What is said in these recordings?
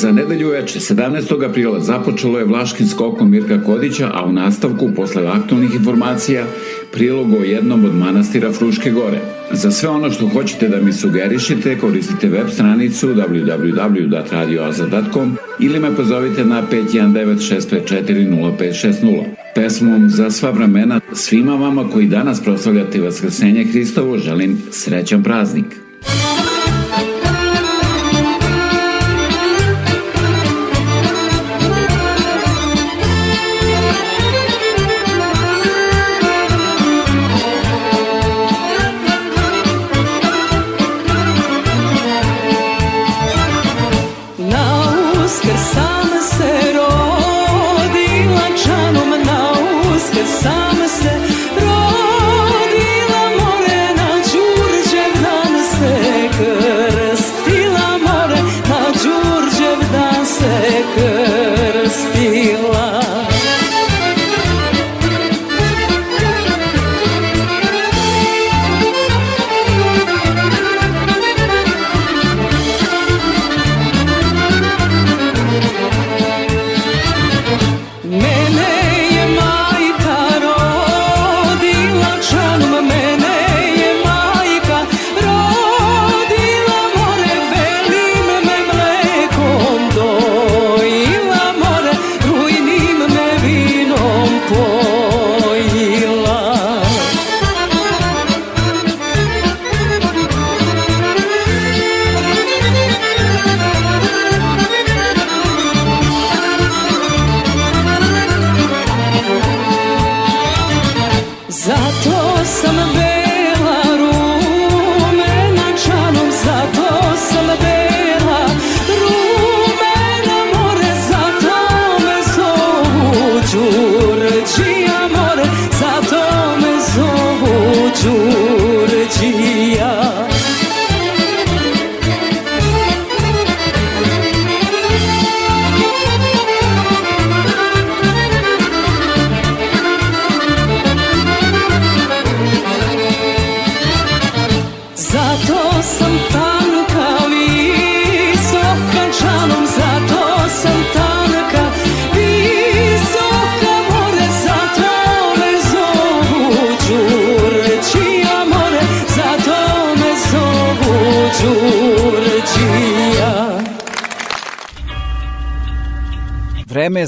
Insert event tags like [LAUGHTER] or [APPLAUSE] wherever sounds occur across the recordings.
Za nedelju veče 17. aprila započelo je Vlaškim skokom Mirka Kodića, a u nastavku, posle aktualnih informacija, prilog o jednom od manastira Fruške gore. Za sve ono što hoćete da mi sugerišete, koristite web stranicu www.radioaza.com ili me pozovite na 519 Pesmom za sva vremena svima vama koji danas proslavljate Vaskrsenje Hristovo želim srećan praznik. Rodila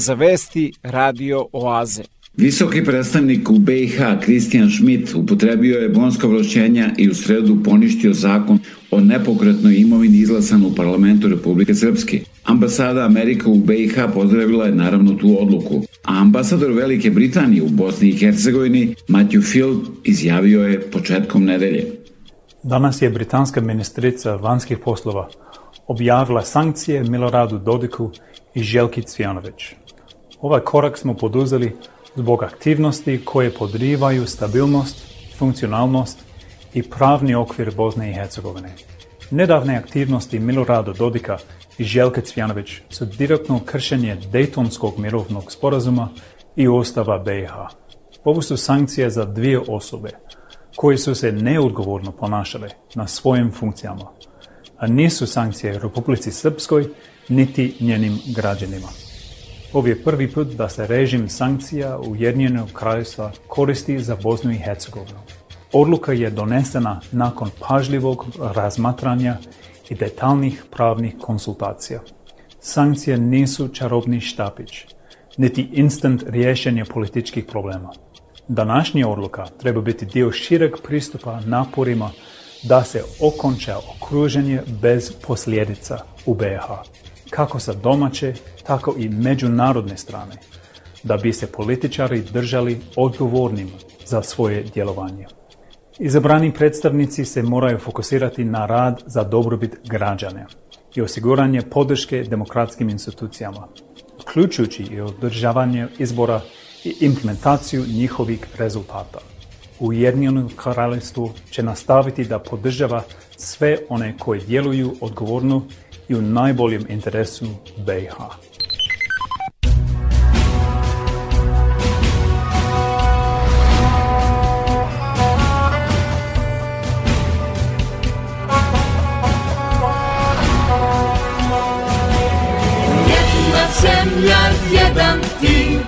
za vesti Radio Oaze. Visoki predstavnik u BiH Kristijan Schmidt upotrebio je bonska vlošćenja i u sredu poništio zakon o nepokretnoj imovini izglasan u parlamentu Republike Srpske. Ambasada Amerika u BiH pozdravila je naravno tu odluku, a ambasador Velike Britanije u Bosni i Hercegovini Matthew Field izjavio je početkom nedelje. Danas je britanska ministrica vanjskih poslova objavila sankcije Miloradu Dodiku i Želki Cvjanović. Ovaj korak smo poduzeli zbog aktivnosti koje podrivaju stabilnost, funkcionalnost i pravni okvir Bosne i Hercegovine. Nedavne aktivnosti Milorada Dodika i Željka Cvjanović su direktno kršenje Dejtonskog mirovnog sporazuma i Ustava BiH. Ovo su sankcije za dvije osobe koje su se neodgovorno ponašale na svojim funkcijama, a nisu sankcije Republici Srpskoj niti njenim građanima. Ovo je prvi put da se režim sankcija Ujedinjenog kraljevstva koristi za Bosnu i Hercegovinu. Odluka je donesena nakon pažljivog razmatranja i detaljnih pravnih konsultacija. Sankcije nisu čarobni štapić, niti instant rješenje političkih problema. Današnja odluka treba biti dio šireg pristupa naporima da se okonča okruženje bez posljedica u BiH kako sa domaće, tako i međunarodne strane, da bi se političari držali odgovornim za svoje djelovanje. Izabrani predstavnici se moraju fokusirati na rad za dobrobit građane i osiguranje podrške demokratskim institucijama, uključujući i održavanje izbora i implementaciju njihovih rezultata. Ujedinjeno kraljevstvo će nastaviti da podržava sve one koji djeluju odgovorno i u najboljem interesu BiH. Zemlja, jedan tim,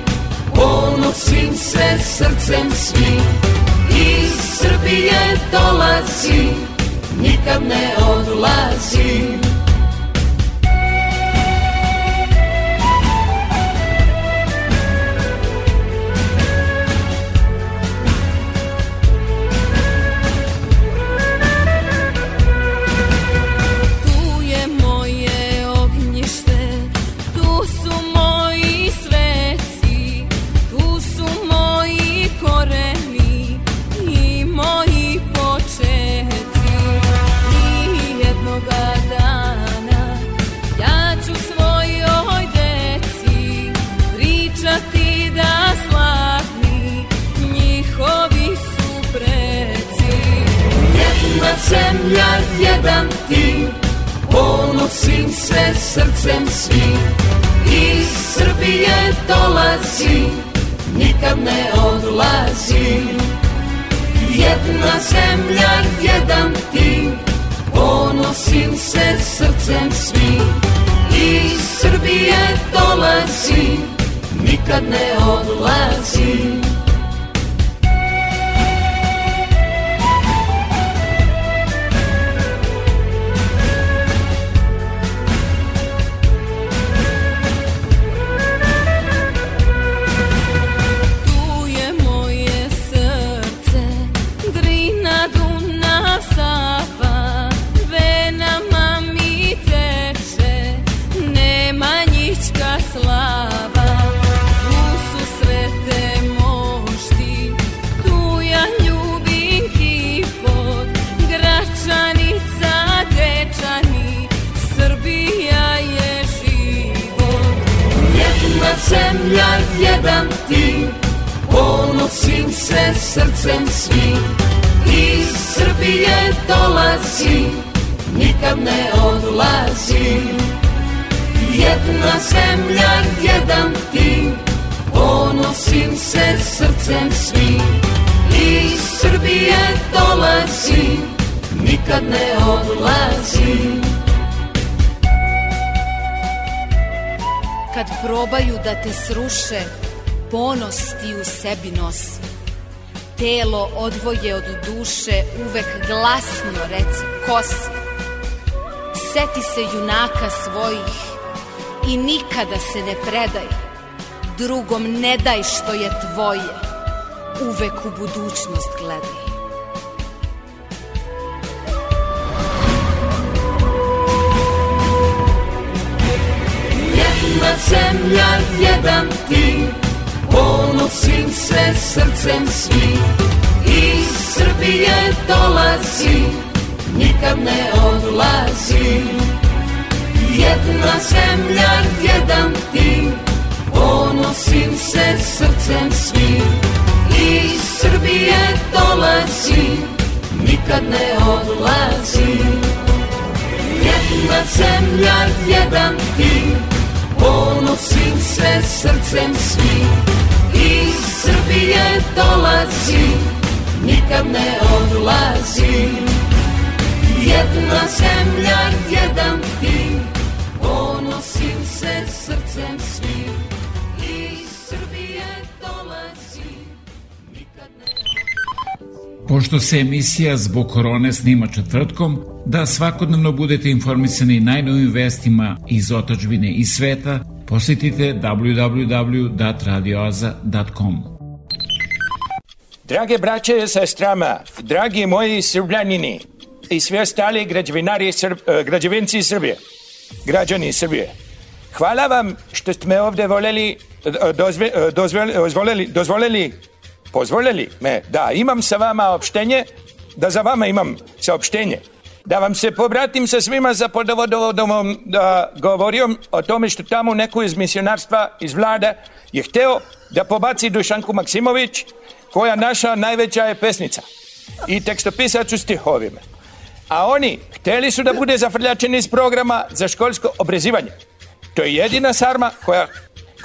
ponosim se srcem svim. Iz Srbije dolazi, nikad ne odlazim. Zemlja jedan ti Ponosim se srcem svim. Iz Srbije dolazi Nikad ne odlazi. Jedna zemlja, jedan ti Ponosim se srcem svim. Iz Srbije dolazi Nikad ne odlazi zemlja jedan ti. Ponosim se srcem svim. Iz Srbije dolazi Nikad ne odlazi. Jedna zemlja, jedan ti. Ponosim se srcem svim. Iz Srbije dolazi Nikad ne odlazi Kad probaju da te sruše, ponos ti u sebi nosi. Telo odvoje od duše, uvek glasno reci ko si. Seti se junaka svojih i nikada se ne predaj. drugom ne daj što je tvoje, uvek u budućnost gledaj. Jedna zemlja, jedan ti, ponosim se srcem svi. Iz Srbije dolazi, nikad ne odlazi. Jedna zemlja, jedan ti, ponosim se srcem svi. Iz Srbije dolazi, nikad ne odlazi. Jedna zemlja, jedan ti, ponosim se srcem svi. Iz Srbije dolazi, nikad ne odlazi. Jedna zemlja, jedan ti, ponosim se srcem svi. Pošto se emisija zbog korone snima četvrtkom, da svakodnevno budete informisani najnovim vestima iz otačbine i sveta, posetite www.radioaza.com. Drage braće i sestrama, dragi moji srbljanini i svi ostali građevinari, Srb, eh, građevinci Srbije, građani Srbije, hvala vam što ste me ovde voljeli, eh, dozve, eh, dozvoli, pozvolili me da imam sa vama opštenje, da za vama imam saopštenje, da vam se pobratim sa svima za podovodom da govorim o tome što tamo neko iz misionarstva, iz vlada je hteo da pobaci Dušanku Maksimović, koja naša najveća je pesnica i tekstopisac u stihovima. A oni hteli su da bude zafrljačeni iz programa za školsko obrezivanje. To je jedina sarma koja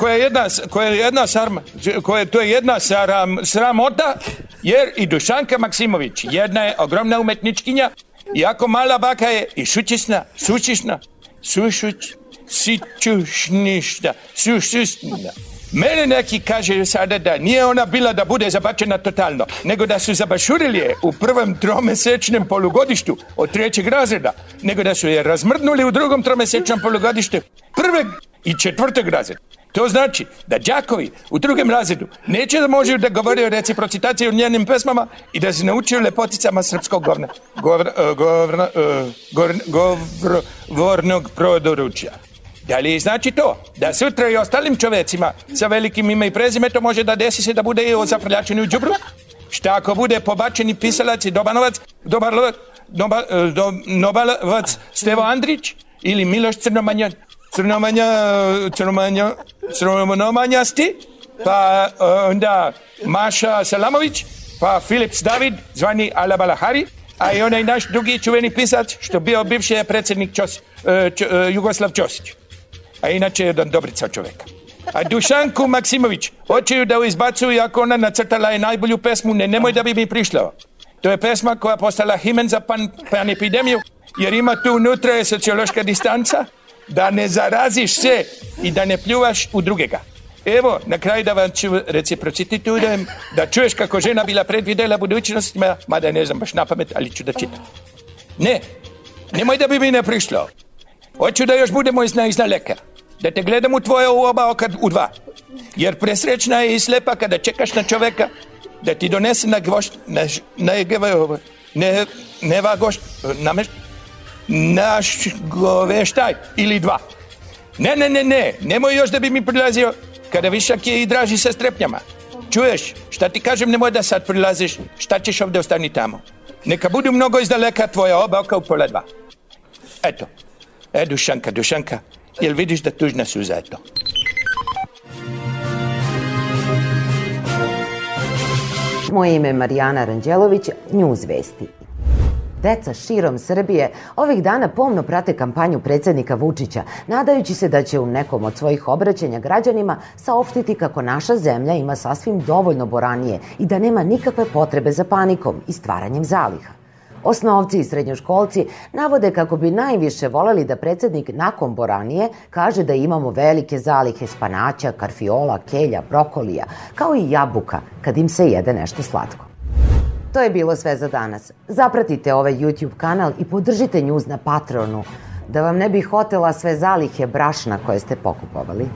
koja je jedna, koja je jedna sarma, koja, to je jedna saram, sramota, jer i Dušanka Maksimović, jedna je ogromna umetničkinja, iako mala baka je i šućisna, sučišna, sušuć, sičušništa, sušušna. Mene neki kaže sada da nije ona bila da bude zabačena totalno, nego da su zabašurili je u prvom tromesečnem polugodištu od trećeg razreda, nego da su je razmrdnuli u drugom tromesečnom polugodištu prvog i četvrtog razreda. To znači da đakovi u drugom razredu neće da može da govore o reciprocitaciji u njenim pesmama i da se naučio lepoticama srpskog govna, govr, uh, govr, uh, govr, govr, govornog prodoručja. Da li znači to da sutra i ostalim čovecima sa velikim ime i prezime to može da desi se da bude i zafrljačeni u džubru? Šta ako bude pobačeni pisalac i dobanovac, dobalovac, doba, do, nobalovac Stevo Andrić ili Miloš Crnomanja, Crnomanja, Crnomanja, Crnomanjasti, pa onda Maša Salamović, pa Filips David, zvani Alabalahari, a i onaj naš drugi čuveni pisac, što bio bivši predsjednik Ćos, Č, Jugoslav Ćosić a inače je jedan dobrica čoveka. A Dušanku Maksimović hoće da ju izbacuju ako ona nacrtala je najbolju pesmu Ne nemoj da bi mi prišla. To je pesma koja postala himen za pan, pan epidemiju jer ima tu unutra je sociološka distanca da ne zaraziš se i da ne pljuvaš u drugega. Evo, na kraju da vam ću reciprocititujem, da čuješ kako žena bila predvidela budućnost, mada ne znam baš na pamet, ali ću da čitam. Ne, nemoj da bi mi ne prišlo. Hoću da još budemo iz izdaleka. Da te gledam u tvoje u oba oka u dva. Jer presrećna je i slepa kada čekaš na čoveka da ti donese na gvošt, na, na, ne, neva na meš, naš goveštaj ili dva. Ne, ne, ne, ne, nemoj još da bi mi prilazio kada višak je i draži sa strepnjama. Čuješ, šta ti kažem, nemoj da sad prilaziš, šta ćeš ovde ostani tamo. Neka budu mnogo izdaleka tvoja oba oka u pola dva. Eto, E, Dušanka, Dušanka, jel vidiš da tužna suza je to? Moje ime je Marijana Ranđelović, News Vesti. Deca širom Srbije ovih dana pomno prate kampanju predsednika Vučića, nadajući se da će u nekom od svojih obraćanja građanima saopštiti kako naša zemlja ima sasvim dovoljno boranije i da nema nikakve potrebe za panikom i stvaranjem zaliha. Osnovci i srednjoškolci navode kako bi najviše voleli da predsednik nakon Boranije kaže da imamo velike zalihe spanaća, karfiola, kelja, brokolija, kao i jabuka kad im se jede nešto slatko. To je bilo sve za danas. Zapratite ovaj YouTube kanal i podržite njuz na Patreonu da vam ne bi hotela sve zalihe brašna koje ste pokupovali.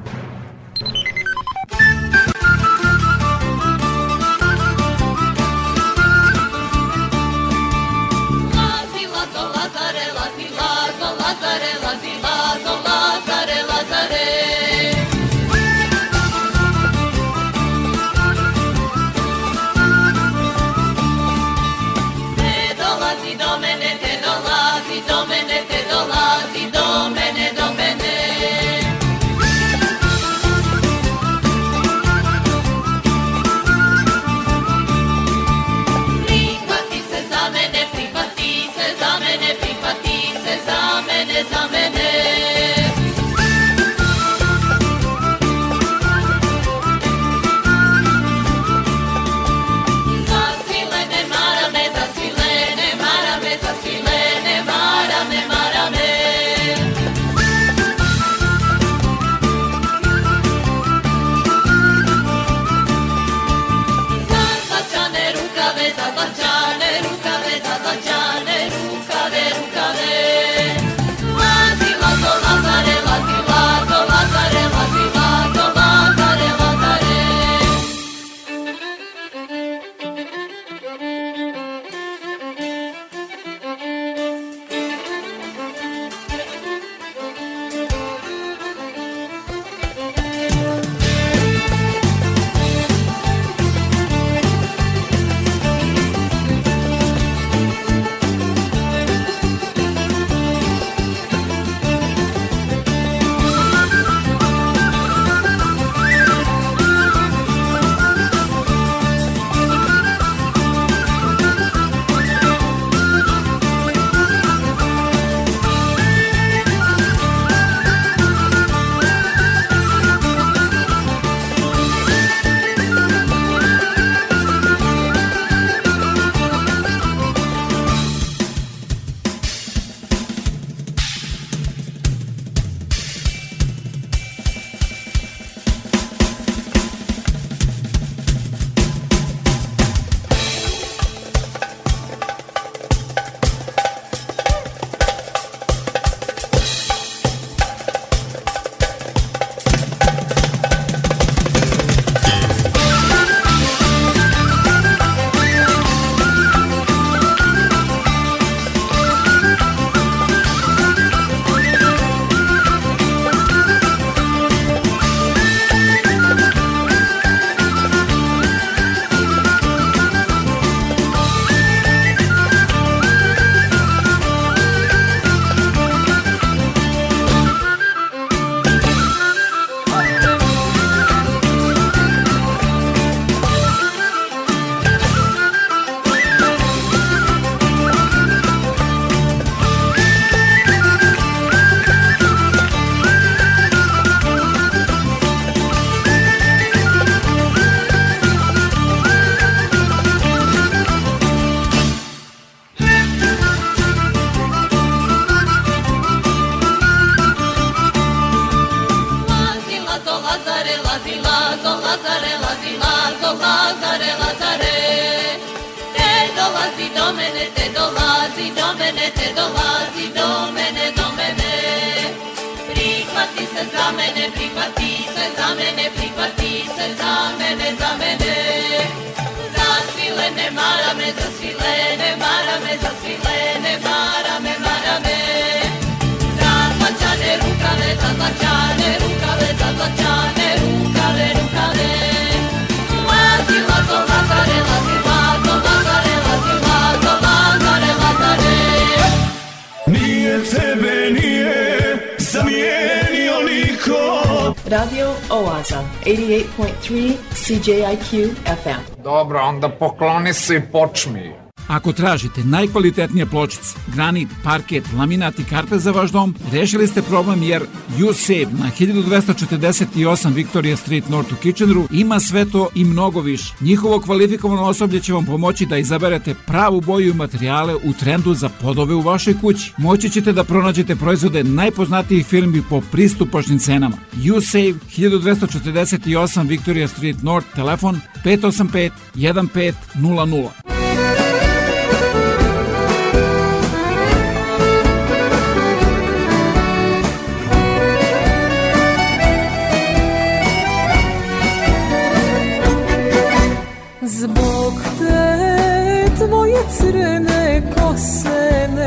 CJIQ FM. Dobro, onda pokloni se i počmi. Ako tražite najkvalitetnije pločice, granit, parket, laminat i karpe za vaš dom, rešili ste problem jer USAVE na 1248 Victoria Street North u Kitcheneru ima sve to i mnogo više. Njihovo kvalifikovano osoblje će vam pomoći da izaberete pravu boju i materijale u trendu za podove u vašoj kući. Moći ćete da pronađete proizvode najpoznatijih firmi po pristupačnim cenama. USAVE 1248 Victoria Street North, telefon 585 1500.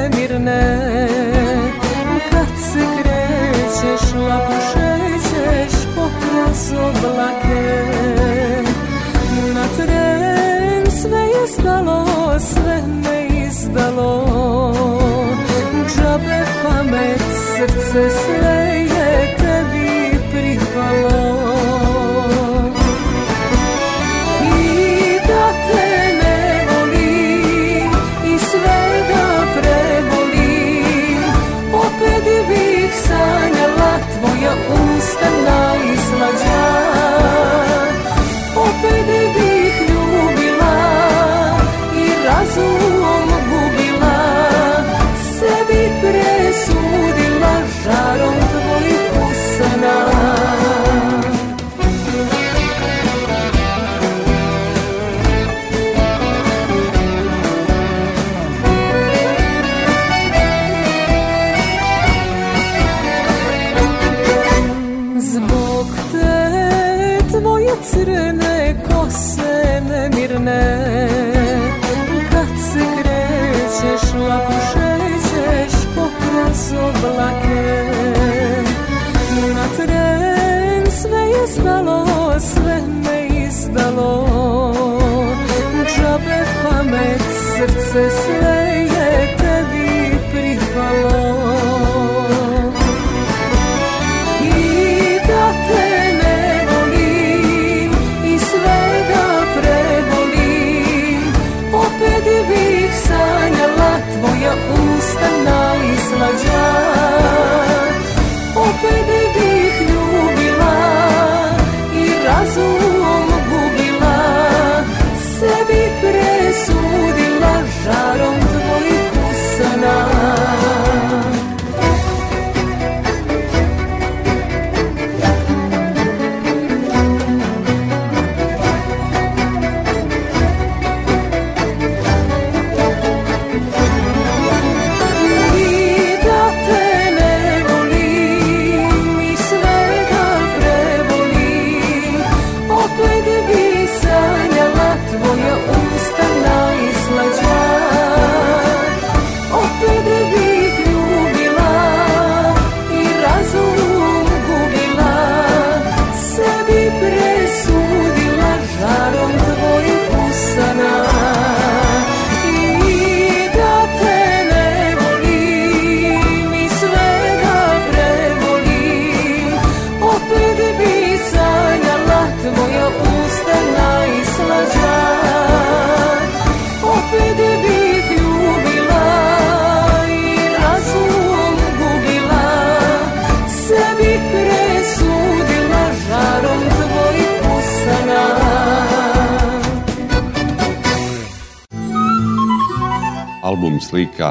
nemirne Kad se krećeš lapušećeš pokroz oblake. Na tren sve je stalo, sve me izdalo. Džabe pamet, srce sve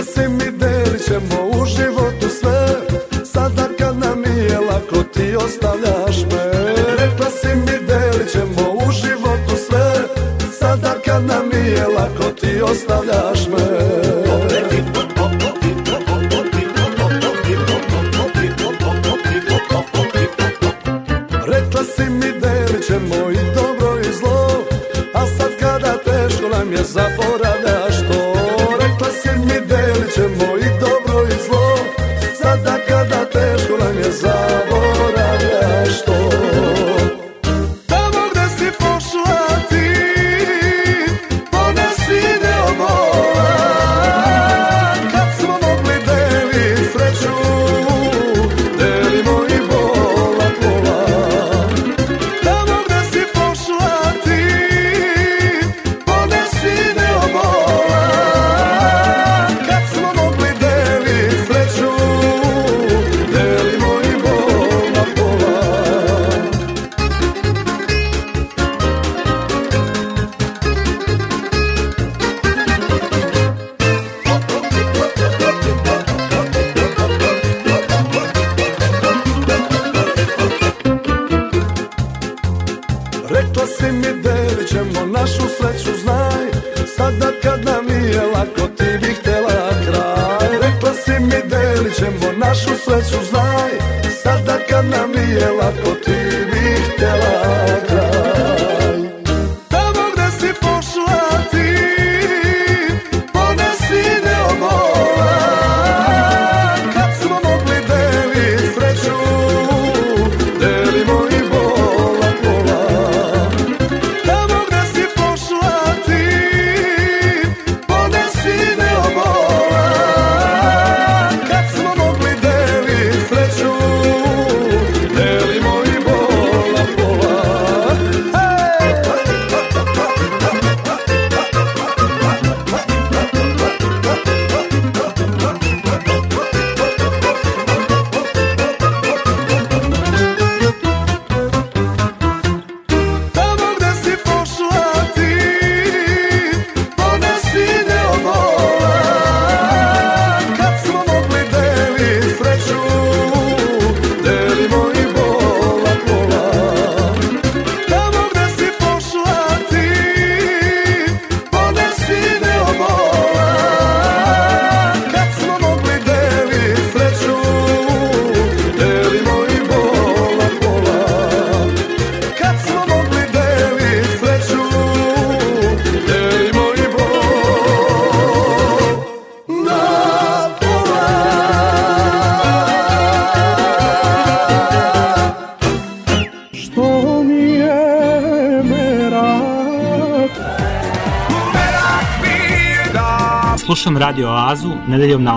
Rekla si mi delit ćemo u životu sve Sada kad nam nije lako ti ostavljaš me. Rekla si mi delit ćemo u životu sve Sada kad nam nije lako ti ostavljaš me. Rekla si mi delit ćemo i dobro i zlo A sad kada teško nam je zaboravljaš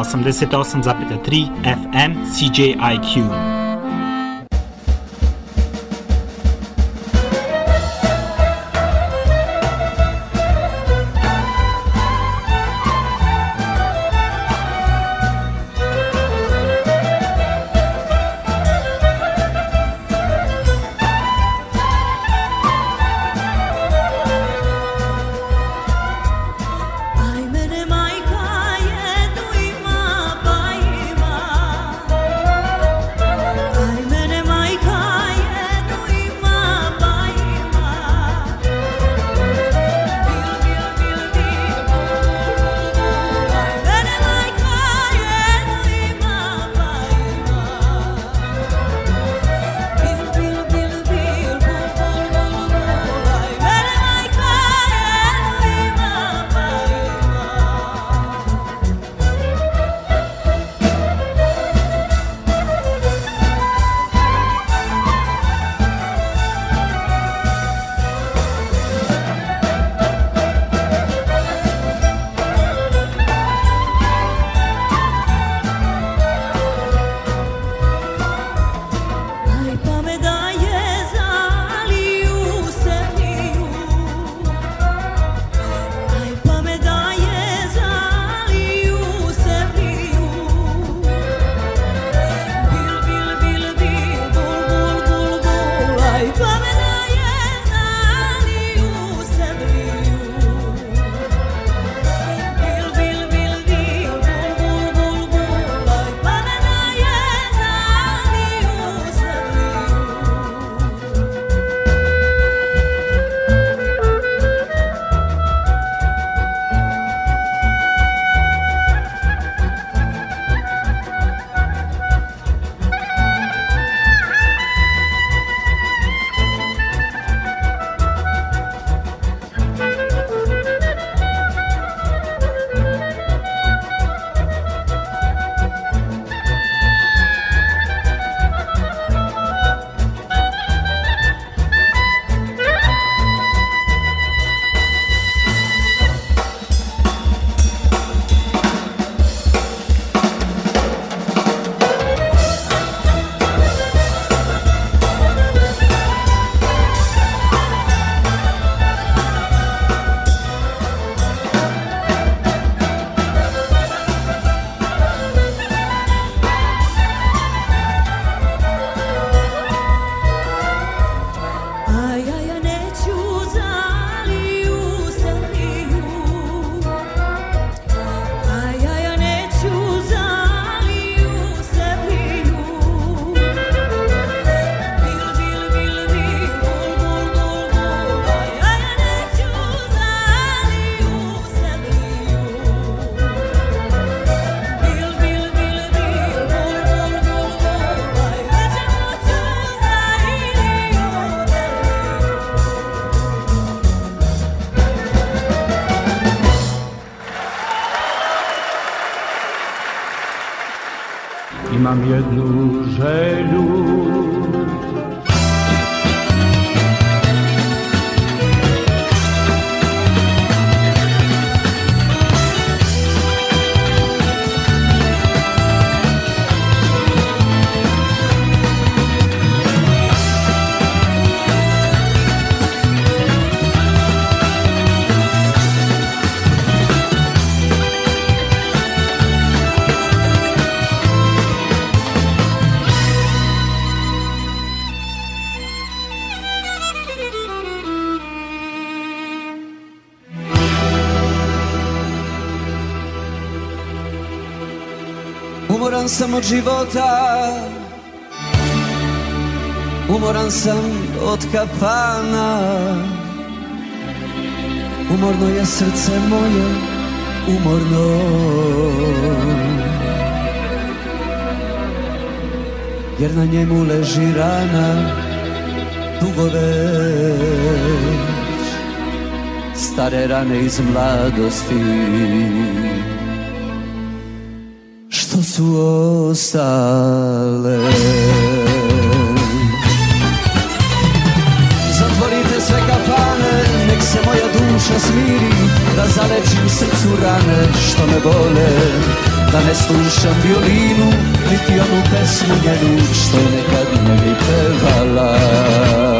nedeljom na 88,3 FM CJIQ. Sam od života. Umoran sam od kapana. Umorno je srce moje Umorno. Jer na njemu leži rana Dugo već. Stare rane iz mladosti su ostale. Zatvorite sve kafane, nek se moja duša smiri Da zalečim srcu rane što me bole. Da ne slušam violinu Niti onu pesmu njenu Što je nekad meni pevala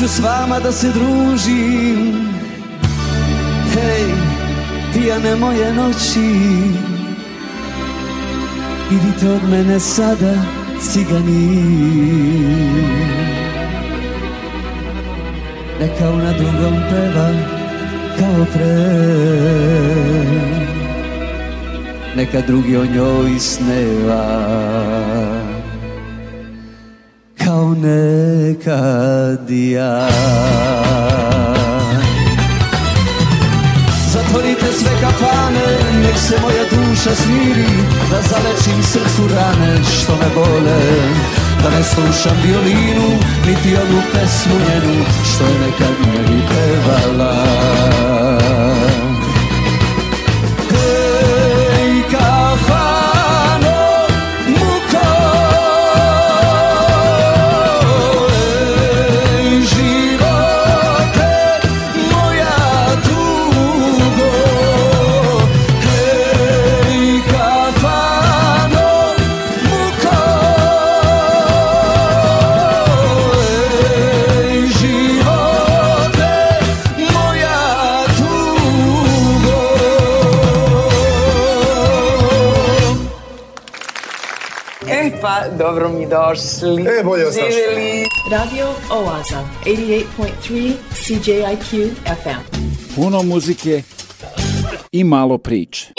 Neću s vama da se družim. Hej, pijane moje noći. Idite od mene sada, cigani. Neka ona drugom peva kao pre. Neka drugi o njoj sneva kao nekad ja Zatvorite sve kafane, nek se moja duša smiri Da zalečim srcu rane što me bole. Da ne slušam violinu, niti onu pesmu njenu Što je nekad meni pevala došli. E, bolje. Živjeli. Radio Oaza, 88.3 CJIQ FM. Puno muzike i malo priče.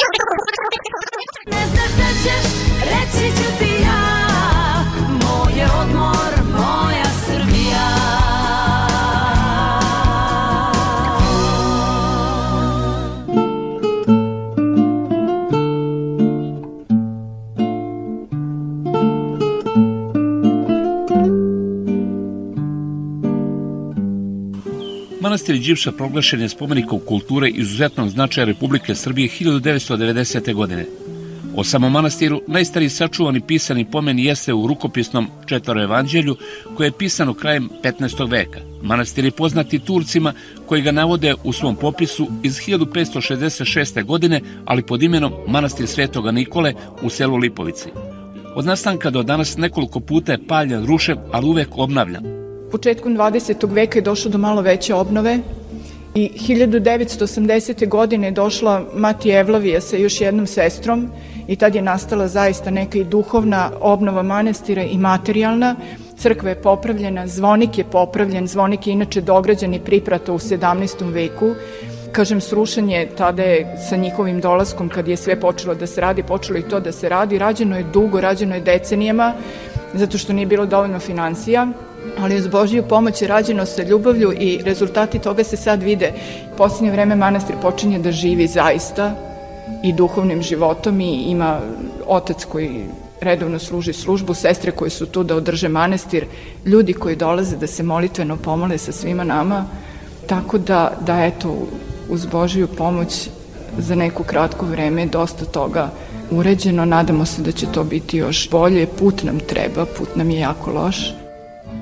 Manastir Đivša proglašen je spomenikom kulture izuzetnog značaja Republike Srbije 1990. godine. O samom manastiru najstariji sačuvani pisani pomen jeste u rukopisnom četvoro evanđelju koje je pisano krajem 15. veka. Manastir je poznati Turcima koji ga navode u svom popisu iz 1566. godine, ali pod imenom Manastir Svetoga Nikole u selu Lipovici. Od nastanka do danas nekoliko puta je paljen, rušen, ali uvek obnavljan. Početkom 20. veka je došlo do malo veće obnove i 1980. godine je došla Mati Evlavija sa još jednom sestrom i tad je nastala zaista neka i duhovna obnova manastira i materijalna. Crkva je popravljena, zvonik je popravljen, zvonik je inače dograđen i priprato u 17. veku. Kažem, srušanje tada je sa njihovim dolaskom, kad je sve počelo da se radi, počelo i to da se radi. Rađeno je dugo, rađeno je decenijama, zato što nije bilo dovoljno financija, ali uz Božiju pomoć je rađeno sa ljubavlju i rezultati toga se sad vide. U posljednje vreme manastir počinje da živi zaista i duhovnim životom i ima otac koji redovno služi službu, sestre koje su tu da održe manastir, ljudi koji dolaze da se molitveno pomole sa svima nama, tako da, da eto, uz Božiju pomoć za neko kratko vreme dosta toga uređeno, nadamo se da će to biti još bolje, put nam treba, put nam je jako loš.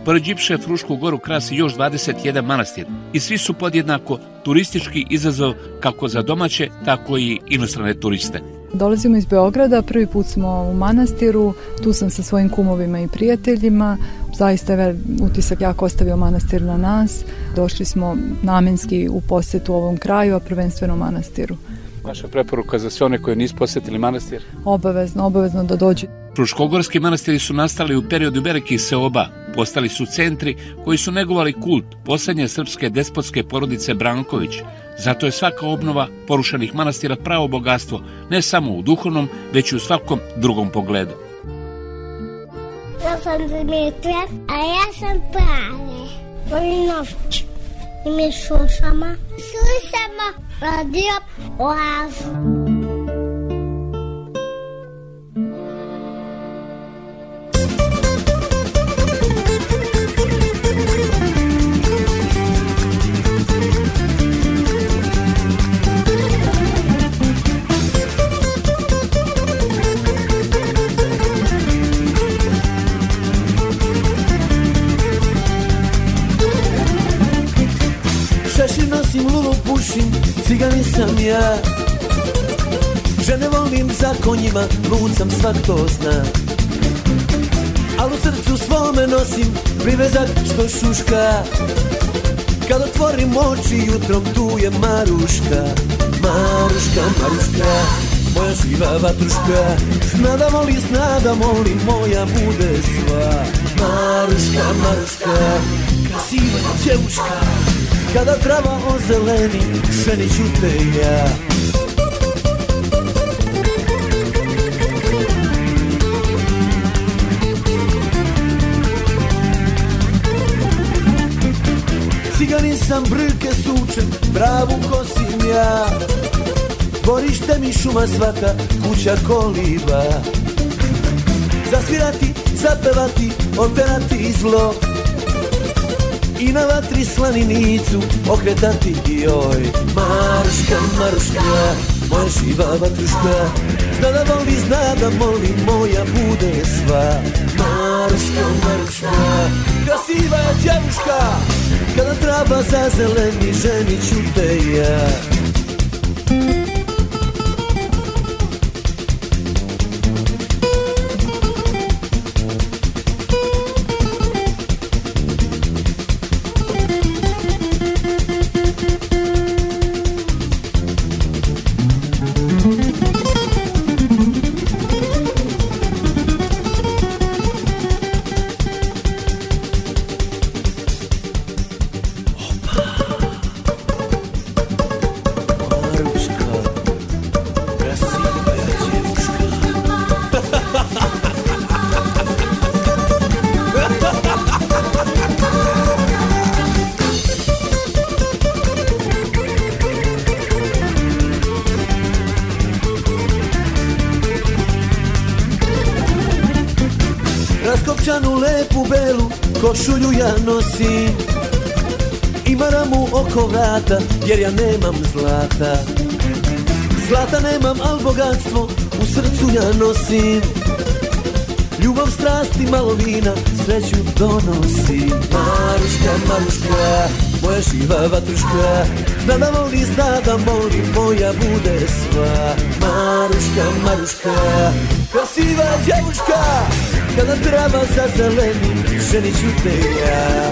Pored Đipše Frušku goru krasi još 21 manastir i svi su podjednako turistički izazov kako za domaće, tako i inostrane turiste. Dolazimo iz Beograda, prvi put smo u manastiru, tu sam sa svojim kumovima i prijateljima. Zaista je utisak jako ostavio manastir na nas. Došli smo namenski u posetu ovom kraju, a prvenstveno manastiru. Vaša preporuka za sve one koji nisu posetili manastir? Obavezno, obavezno da dođu. Fruškogorski manastiri su nastali u periodu velikih seoba, postali su centri koji su negovali kult poslednje srpske despotske porodice Branković. Zato je svaka obnova porušenih manastira pravo bogatstvo, ne samo u duhovnom, već i u svakom drugom pogledu. Ja sam Dimitra, a ja sam Prave. Noć. I mi slušamo. Slušamo radio Oazu. Nosim, lulu pušim, ciganin sam ja. Žene volim za konjima, lud sam svak to zna. Al u srcu svome nosim privezak što šuška. Kad otvorim oči jutrom tu je Maruška. Maruška, Maruška, moja živa vatruška. Zna da voli, zna da moli, moja bude sva. Maruška, Maruška, krasiva djevuška Kada trava ozeleni, ženit ću te ja Ciganin sam brke sučem, travu kosim ja Dvorište mi šuma svaka, kuća koliba Zasvirati, zapevati, operati zlo I na vatri slaninicu okretati joj. Maruška, Maruška, moja živa vatruška Zna da voli, zna da moli, moja bude sva. Maruška, Maruška, krasiva je djevuška Kada trava zazeleni, ženit ću te ja oko vrata jer ja nemam zlata. Zlata nemam, al bogatstvo u srcu ja nosim. Ljubav, strast i malo vina sreću donosi Maruška, Maruška, moja živa vatruška Zna da voli, zna da moli, moja bude sva. Maruška, Maruška, krasiva djevuška Kada trava zazeleni, ženit ću te ja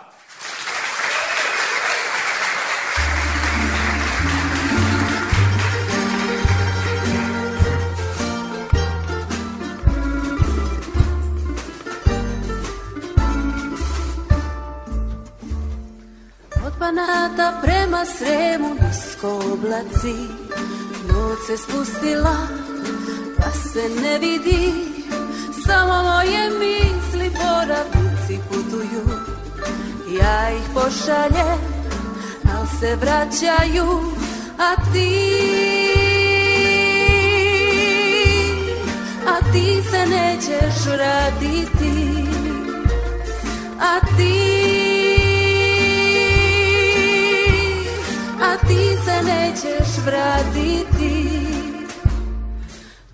Banata prema Sremu nisko oblaci Noć se spustila pa se ne vidi. Samo moje misli boravnici putuju. Ja ih pošaljem, al se vraćaju A ti, a ti se nećeš vratiti. A ti ti se nećeš vratiti.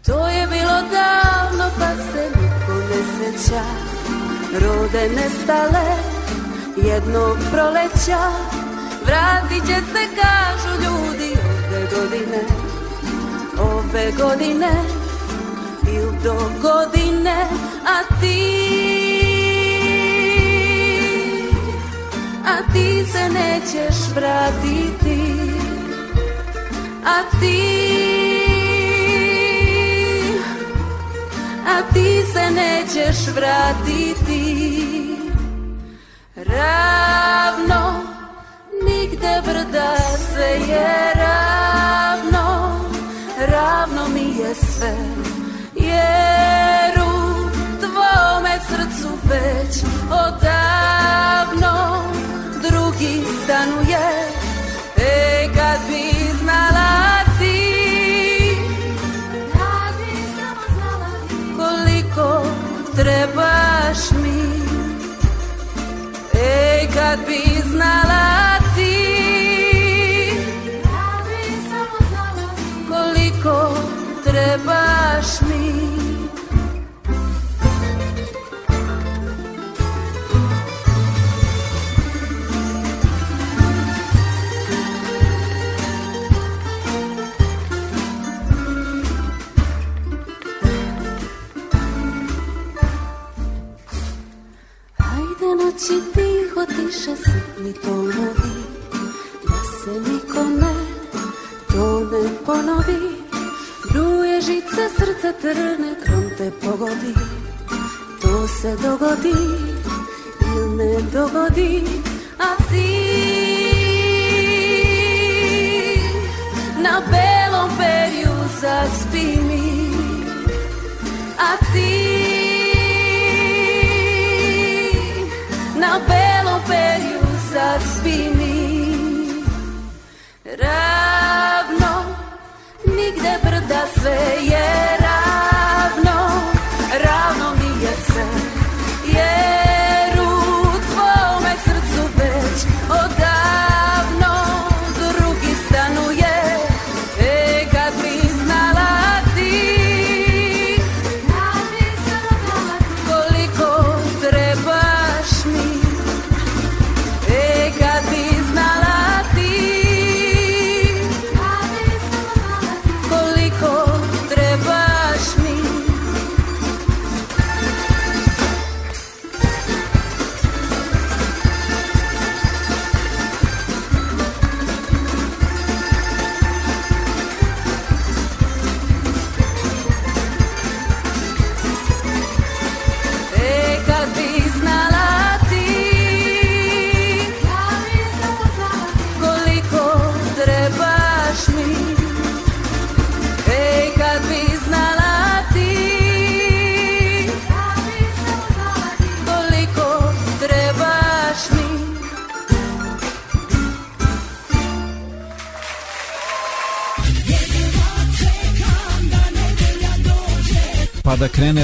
To je bilo davno pa se niko ne seća. Rode nestale jednog proleća. Vratit će se, kažu ljudi, ove godine, ove godine, il do godine, a ti, a ti se nećeš vratiti, a ti, a ti se nećeš vratiti. Ravno, nigde brda sve je ravno, ravno mi je sve, jer u tvome srcu već odavno drugi stanuje. E, kad bi kad bi znala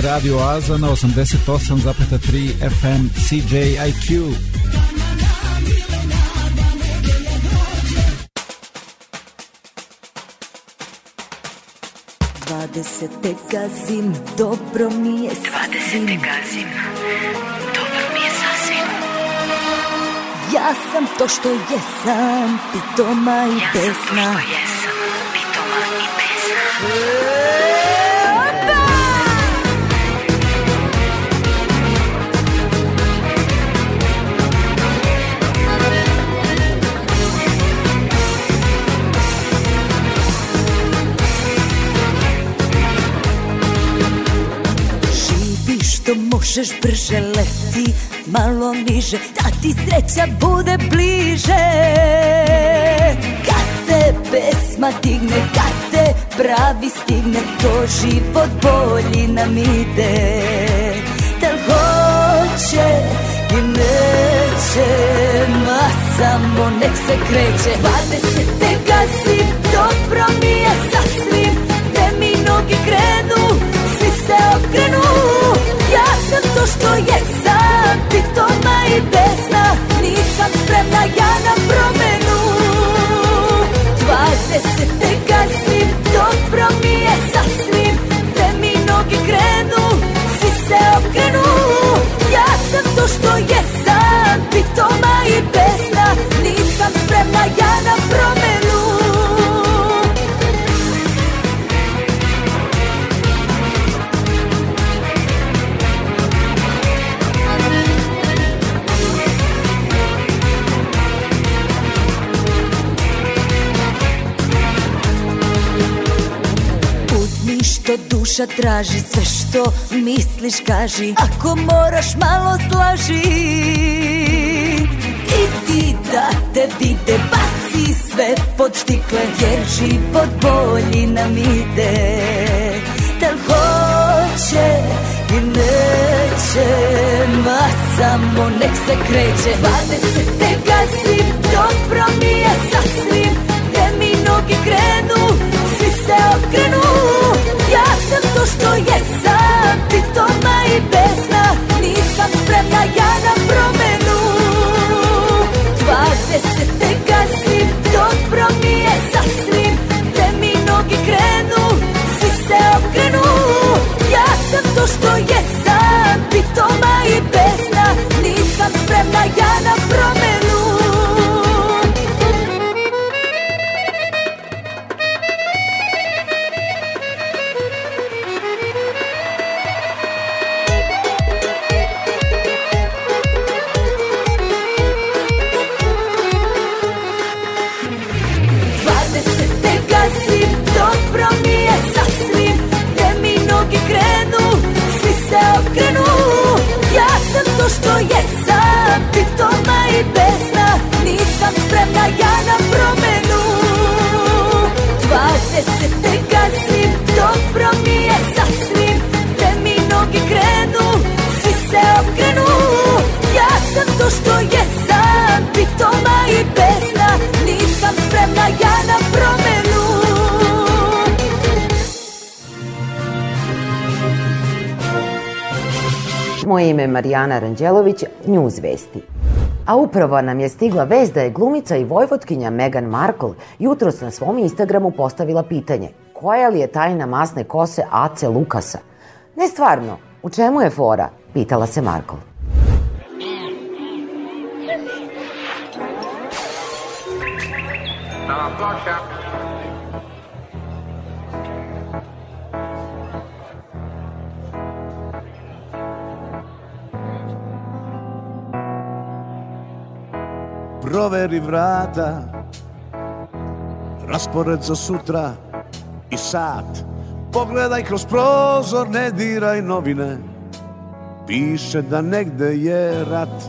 Radio Aza na 88,3 FM CJIQ. Dvadesete gazim, dobro mi je sasvim. gazim, dobro mi je sasvim. Ja sam to što jesam, pitoma i besna. jesam, možeš brže leti, malo niže, da ti sreća bude bliže. Kad te pesma digne, kad te pravi stigne, to život bolji nam ide. Da li hoće i neće, ma samo nek se kreće. Dvadesete gazim, dobro mi je sasvim, gde mi noge krenu, svi se okrenu to što jesam, pitoma i besna Nisam spremna ja na promenu duša traži Sve što misliš kaži. Ako moraš malo slaži. I ti da te vide Baci sve pod štikle Jer život bolji nam ide. Tel hoće i neće Ma samo nek se kreće. Dvadesete gazim Dobro mi je sasvim. Gde mi noge krenu Svi se okrenu što jesam Pitoma i besna Nisam spremna ja na promenu. Dvadesete gazim Dobro mi je sasvim Gde mi noge krenu Svi se okrenu. Ja sam to što jesam Pitoma i besna Nisam spremna ja na promenu pitoma i besna Nisam spremna ja na promenu. Dvadesete gazim, dobro mi je sasvim Gde mi noge krenu, svi se okrenu. Ja sam to što jesam, pitoma i besna Nisam spremna ja na promenu Moje ime je Marijana Ranđelović, News Vesti. A upravo nam je stigla vest da je glumica i vojvotkinja Meghan Markle jutros na svom Instagramu postavila pitanje koja li je tajna masne kose Ace Lukasa? Ne stvarno, u čemu je fora? Pitala se Markle. Proveri vrata. Raspored za sutra i sat. Pogledaj kroz prozor, ne diraj novine. Piše da negde je rat.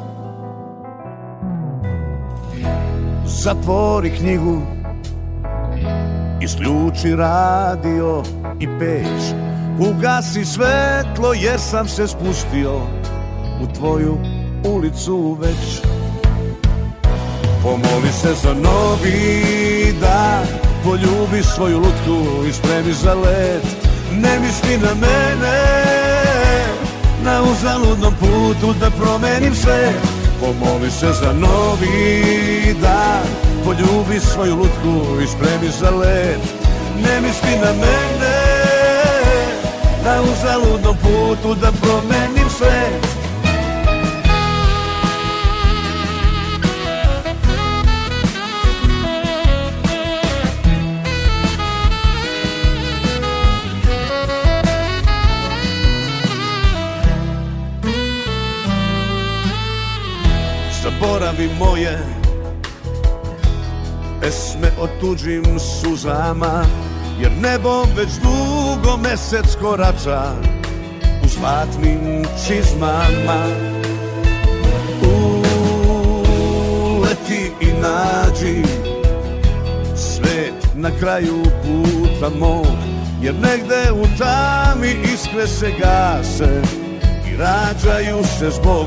Zatvori knjigu Isključi radio i peć. Ugasi svetlo jer sam se spustio U tvoju ulicu već Pomoli se za novi dan Poljubi svoju lutku i spremi za let Ne misli na mene Na uzaludnom putu da promenim sve. Pomoli se za novi dan Poljubi svoju lutku i spremi za let Ne misli na mene Na uzaludnom putu da promenim sve Zaboravi moje pesme o tuđim suzama Jer nebo već dugo mesec korača U zlatnim čizmama. Uleti i nađi Svet na kraju puta mog Jer negde u tami iskre se gase I rađaju se zbog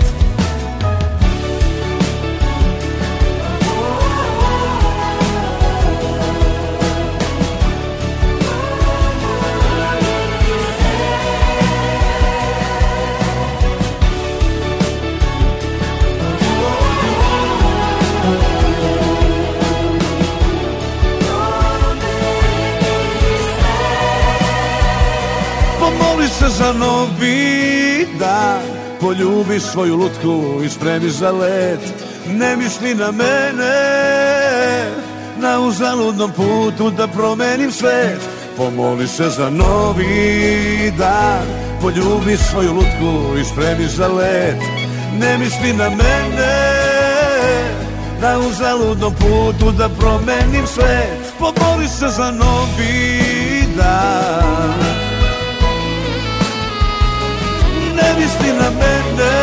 za novi dan Poljubi svoju lutku i spremi za let. Ne misli na mene Na uzaludnom putu da promenim svet. Pomoli se za novi dan Poljubi svoju lutku i spremi za let. Ne misli na mene Na uzaludnom putu da promenim svet. Pomoli se za novi dan ne misli na mene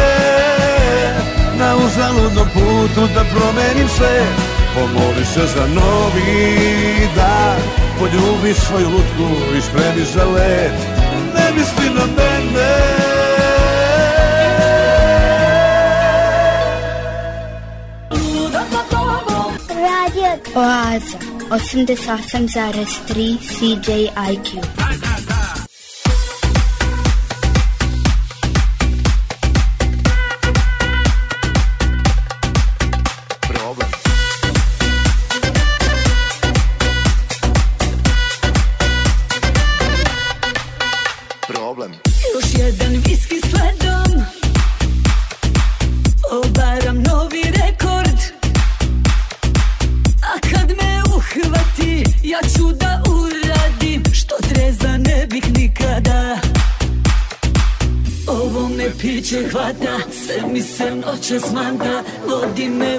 Na uzaludnom putu da promenim sve Pomoli se za novi dan Poljubi svoju lutku i spremi za let. Ne misli na mene. Radio Oaza 88,3 CJIQ. noće manda, Vodi me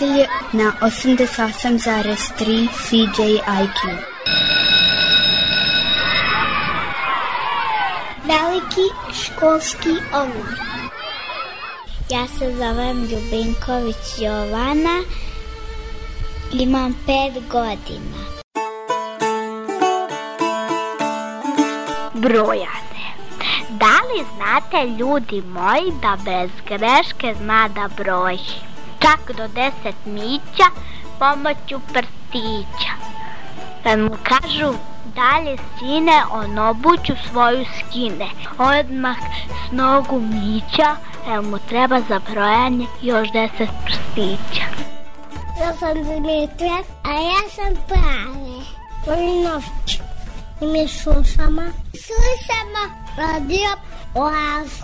nedelje na 88,3 CJIQ. Veliki školski omor. Ja se zovem Ljubinković Jovana, imam pet godina. Brojane. Da li znate ljudi moji da bez greške zna da broji? čak do 10 mića pomoću prstića. Kad mu kažu dalje sine, on obuću svoju skine. Odmah s nogu mića, jer mu treba za brojanje još 10 prstića. Ja sam Dimitra, a ja sam Prave. Polinovć. I mi slušamo. Slušamo radio Oazu.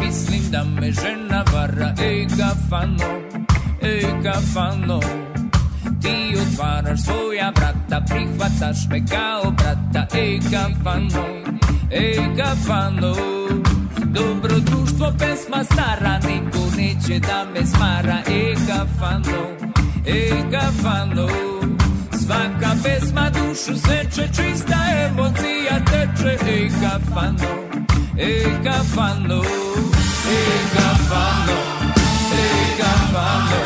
mislim da me žena vara. Ej kafano, ej kafano, ti otvaraš svoja vrata, prihvataš me kao brata. Ej kafano, ej kafano, Dobro društvo, pesma stara, niko neće da me smara. E kafano, e kafano, svaka pesma dušu seče, čista emocija teče. E kafano, escapando, escapando, escapando.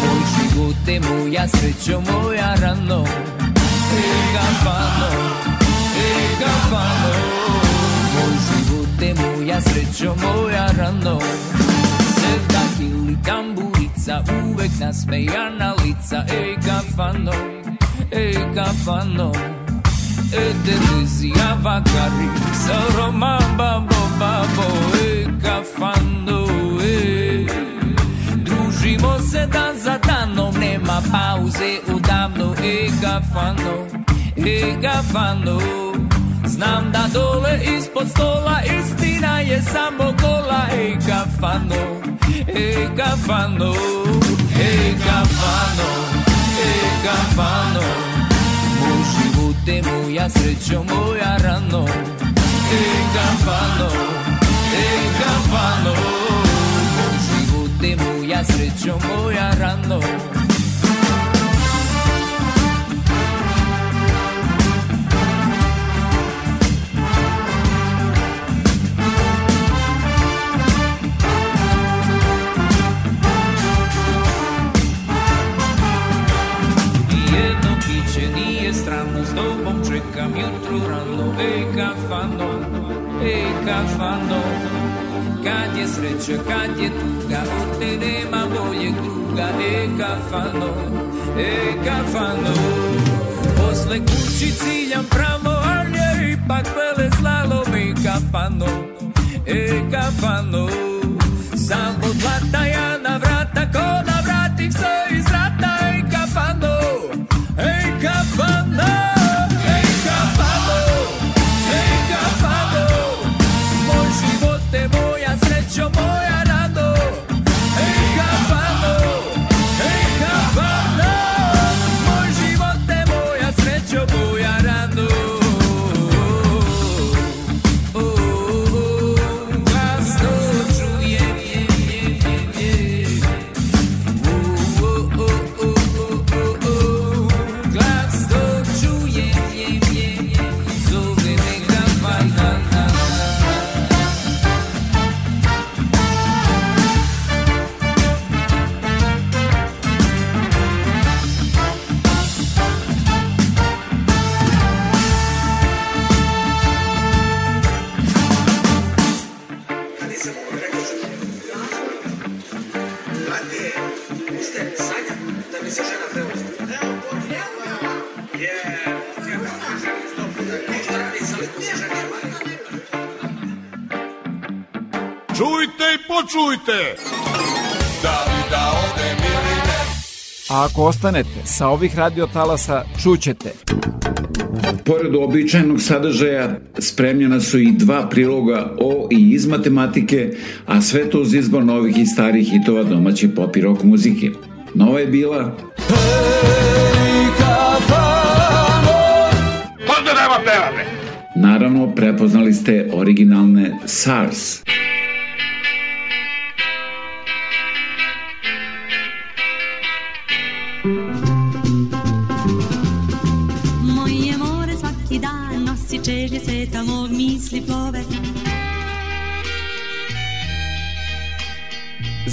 Muy chicote, muy acecho, muy arrando, escapando, escapando. Muy chicote, muy acecho, muy arrando. Sevda kili tamburica, uvek nasmejana lica, escapando, escapando. edelicia vagari Saroma babo babo e kafando e Družimo se dan za danom nema pauze udavno e kafando e kafando Znam da dole ispod stola istina je samo gola e kafano e kafano e kafano e kafano, e kafano. te muy estrecho, muy arrando, escapando, escapando. Contigo te muy estrecho. Ej kafano Kad je sreća, kad je tuga, od te nema boljeg druga. Ej kafano, ej kafano. Posle kući ciljam pravo, ali je ipak vele slalom i kafano, e kafano. Sam od blata ja na vrata, ko na vratim se iz ako ostanete sa ovih radiotalasa, čućete. Pored običajnog sadržaja, spremljena su i dva priloga o i iz matematike, a sve to uz izbor novih i starih hitova domaće pop i rock muzike. Nova je bila! Naravno, prepoznali ste originalne SARS. Moje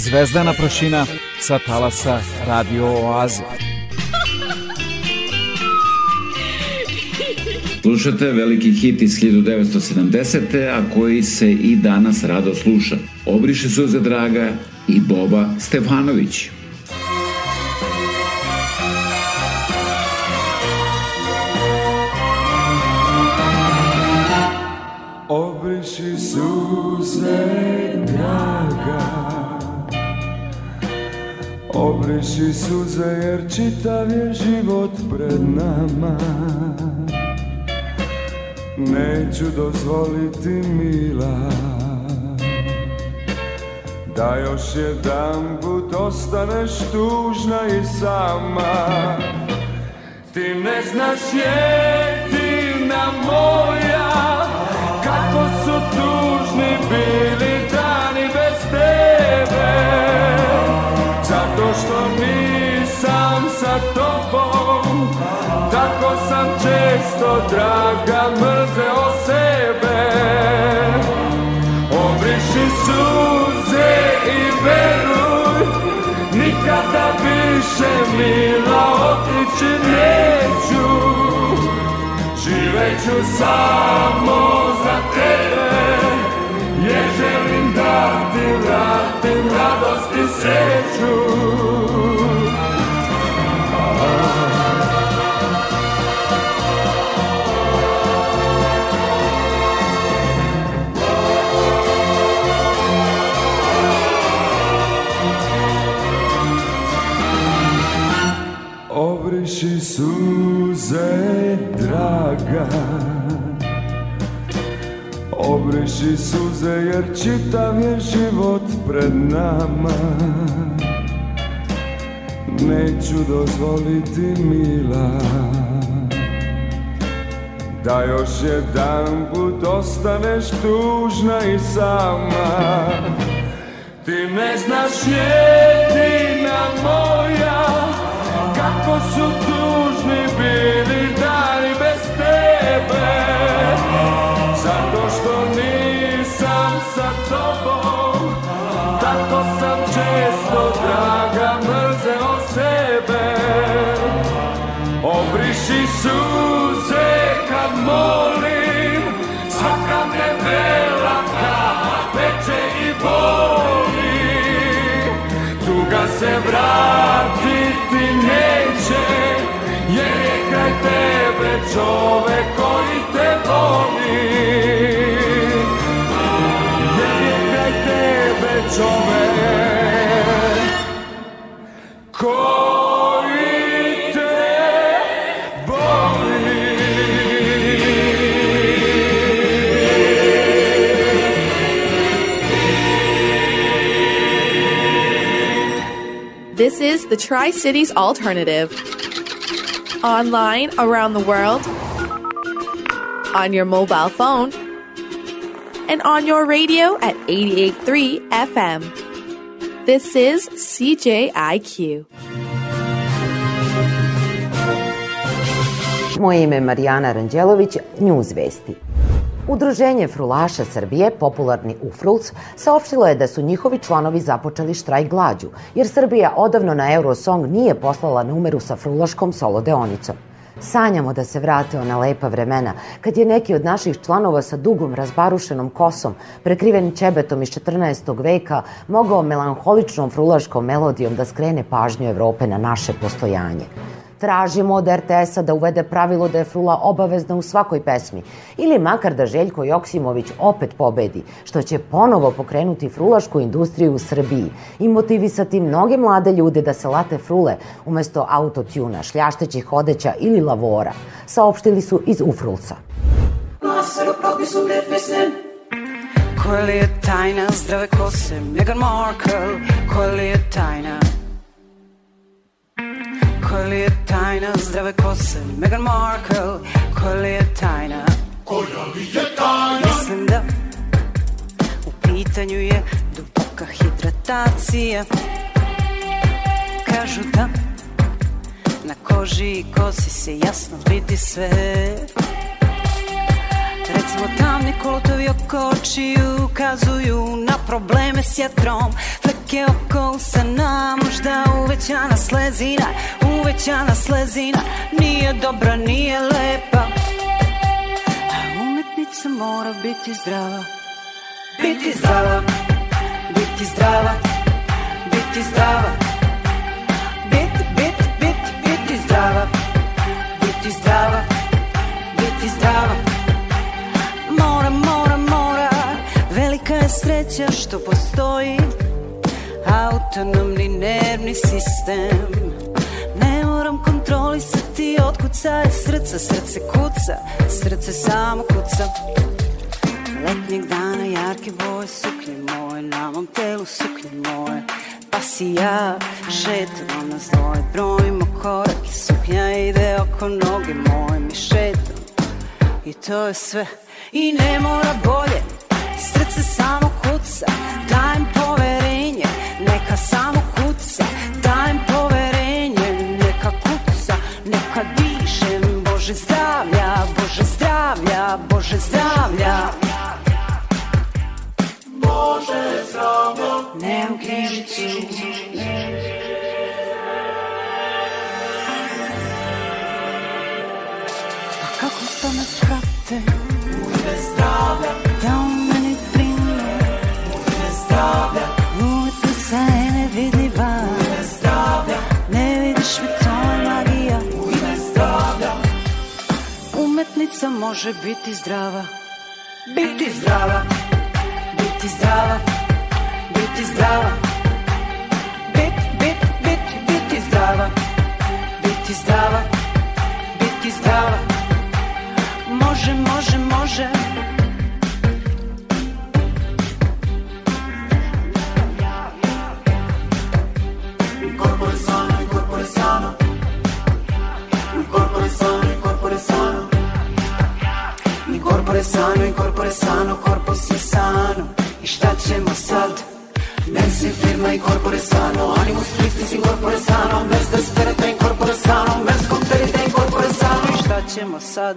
Zvezdana prašina sa talasa Radio Oaze. Slušate veliki hit iz 1970. a koji se i danas rado sluša. Obriše suze draga i Boba Stefanović. Obriši suze, draga Obriši suze jer čitav je život pred nama. Neću dozvoliti mila. Da još jedan put ostaneš tužna i sama. Ti ne znaš jedina moja. Kako su tužni bili dani bez tebe što nisam sa tobom Tako sam često draga mrzeo sebe. Obriši suze i veruj Nikada više mila otići neću. Živeću samo za tebe da ti vratim radost i sreću Obriši suze, draga Obriši suze jer čitav je život pred nama. Neću dozvoliti mila. Da još jedan put ostaneš tužna i sama. Ti ne znaš jedina moja Kako su tužni bili dani sa tobom. Tako sam često draga mrzeo sebe. Obriši suze kad molim Svaka me bela peče i boli. Tuga se vratiti neće Jer je kraj tebe čovek koji te voli This is the Tri Cities Alternative. Online around the world, on your mobile phone, and on your radio at 88.3 FM. This is CJIQ. Moje ime je Marijana Ranđelović, News Vesti. Udruženje Frulaša Srbije, popularni UFRULS, saopštilo je da su njihovi članovi započeli štrajk glađu, jer Srbija odavno na Eurosong nije poslala numeru sa frulaškom solo deonicom. Sanjamo da se vrate ona lepa vremena, kad je neki od naših članova sa dugom razbarušenom kosom, prekriven ćebetom iz 14. veka, mogao melanholičnom frulaškom melodijom da skrene pažnju Evrope na naše postojanje. Tražimo od RTS-a da uvede pravilo da je frula obavezna u svakoj pesmi. Ili makar da Željko Joksimović opet pobedi, što će ponovo pokrenuti frulašku industriju u Srbiji i motivisati mnoge mlade ljude da se late frule umesto autotuna, šljaštećih odeća ili lavora, saopštili su iz Ufrulca. Koja li je tajna zdrave kose Meghan Markle? Koja li je tajna Koja li je tajna zdrave kose Meghan Markle Koja li je tajna. Koja li je tajna? Mislim da u pitanju je duboka hidratacija. Kažu da na koži i kosi se jasno vidi sve Recimo tamni kolotovi oko očiju ukazuju na probleme s jetrom. Fleke oko usana, možda uvećana slezina Uvećana slezina, nije dobra, nije lepa. A umetnica mora biti zdrava. Biti zdrava, biti zdrava, biti zdrava. Biti, biti, biti, biti zdrava. Biti zdrava, biti zdrava sreća što postoji. Autonomni nervni sistem. Ne moram kontrolisati otkucaje srca Srce kuca, srce samo kuca. Letnjeg dana jarke boje suknje moje Na mom telu suknje moje. Pa si ja šetamo nas dvoje Brojimo korak i suknja ide oko noge moje Mi šetamo i to je sve. I ne mora bolje Srce samo kuca Dajem poverenje Neka samo kuca Dajem poverenje Neka kuca Neka dišem Bože zdravlja Bože zdravlja Bože zdravlja Bože zdravlja Nemam knjižicu Pa Umetnica može biti zdrava. Biti zdrava. Biti zdrava. Biti zdrava. Bit, bit, bit, biti zdrava. Biti zdrava. Biti zdrava. Može, može, može I sano, i corpore sano, corpo si sano I šta ćemo sad? Mensi firma in corpore sano Animus tristis in corpore sano Mens desperate in corpore sano Mens conterite in corpore sano I šta ćemo sad?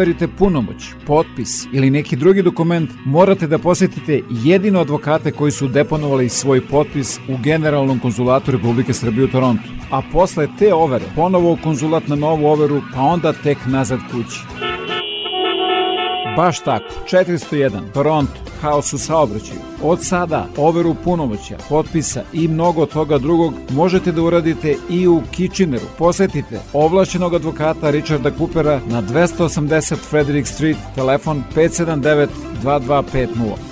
Overite punomoć, potpis ili neki drugi dokument, morate da posjetite jedino advokate koji su deponovali svoj potpis u Generalnom konzulatu Republike Srbije u Torontu. A posle te overe, ponovo u konzulat na novu overu, pa onda tek nazad kući. Baš tako, 401, Toronto, haos u saobraćaju. Od sada overu punomoća, potpisa i mnogo toga drugog možete da uradite i u Kitcheneru. Posetite ovlašćenog advokata Richarda Coopera na 280 Frederick Street, telefon 579 2250.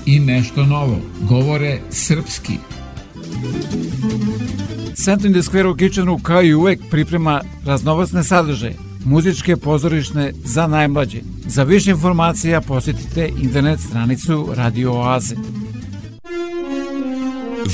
I nešto novo, govore srpski. Centrum in the Square u Kitcheneru kao i uvek priprema raznovacne sadržaje, muzičke pozorišne za najmlađe. Za više informacija posjetite internet stranicu Radio Oaze.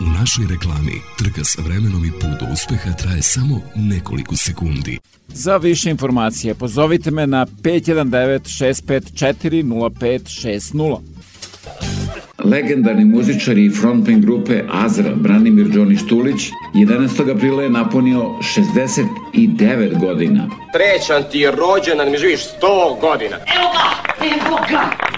u našoj reklami trka sa vremenom i put do uspeha traje samo nekoliko sekundi. Za više informacije pozovite me na 519-654-0560. Legendarni muzičar i frontman grupe Azra, Branimir Đoni Štulić, 11. aprila je napunio 69 godina. Trećan ti je rođendan, mi živiš 100 godina. Evo ga, evo ga.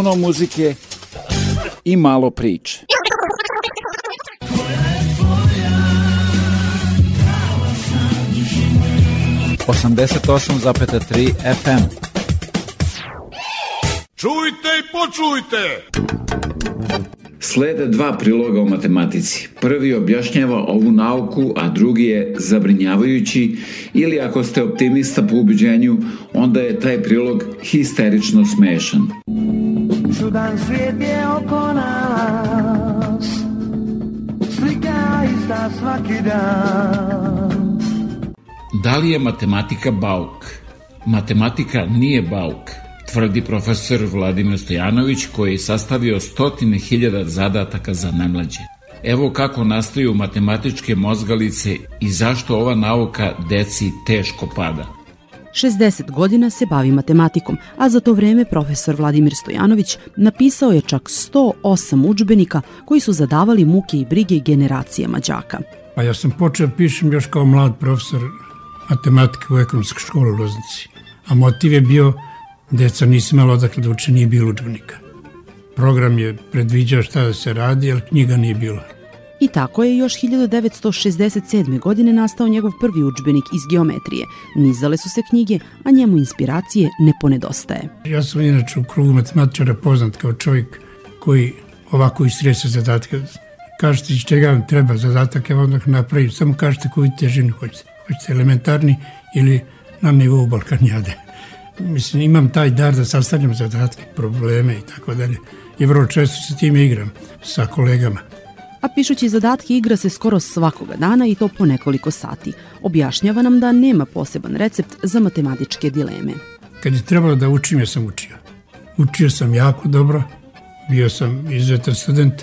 Puno muzike i malo priče. Osamdeset osam FM. Čujte i počujte! Slede dva priloga o matematici. Prvi objašnjava ovu nauku, a drugi je zabrinjavajući ili ako ste optimista po ubeđenju, onda je taj prilog histerično smešan. Čudan svijet je oko nas Slika ista svaki dan Da li je matematika bauk? Matematika nije bauk. tvrdi profesor Vladimir Stojanović koji je sastavio stotine hiljada zadataka za najmlađe. Evo kako nastaju matematičke mozgalice i zašto ova nauka deci teško pada. 60 godina se bavi matematikom, a za to vreme profesor Vladimir Stojanović napisao je čak 108 učbenika koji su zadavali muke i brige generacijama đaka. Pa ja sam počeo pišem još kao mlad profesor matematike u ekonomskoj školi u Loznici. A motiv je bio deca nisi imala odakle da uče, nije bilo učbenika. Program je predviđao šta da se radi, ali knjiga nije bilo. I tako je još 1967. godine nastao njegov prvi učbenik iz geometrije. Nizale su se knjige, a njemu inspiracije ne ponedostaje. Ja sam inače u krugu matematičara poznat kao čovjek koji ovako istrese zadatke. Kažete iz čega vam treba zadatak, ja odmah napravim. Samo kažete koju težinu hoćete. Hoćete elementarni ili na nivou Balkanjade. Mislim, imam taj dar da sastavljam zadatke, probleme i tako dalje. I vrlo često se time igram sa kolegama a pišući zadatke igra se skoro svakoga dana i to po nekoliko sati. Objašnjava nam da nema poseban recept za matematičke dileme. Kad je trebalo da učim, ja sam učio. Učio sam jako dobro, bio sam izuzetan student,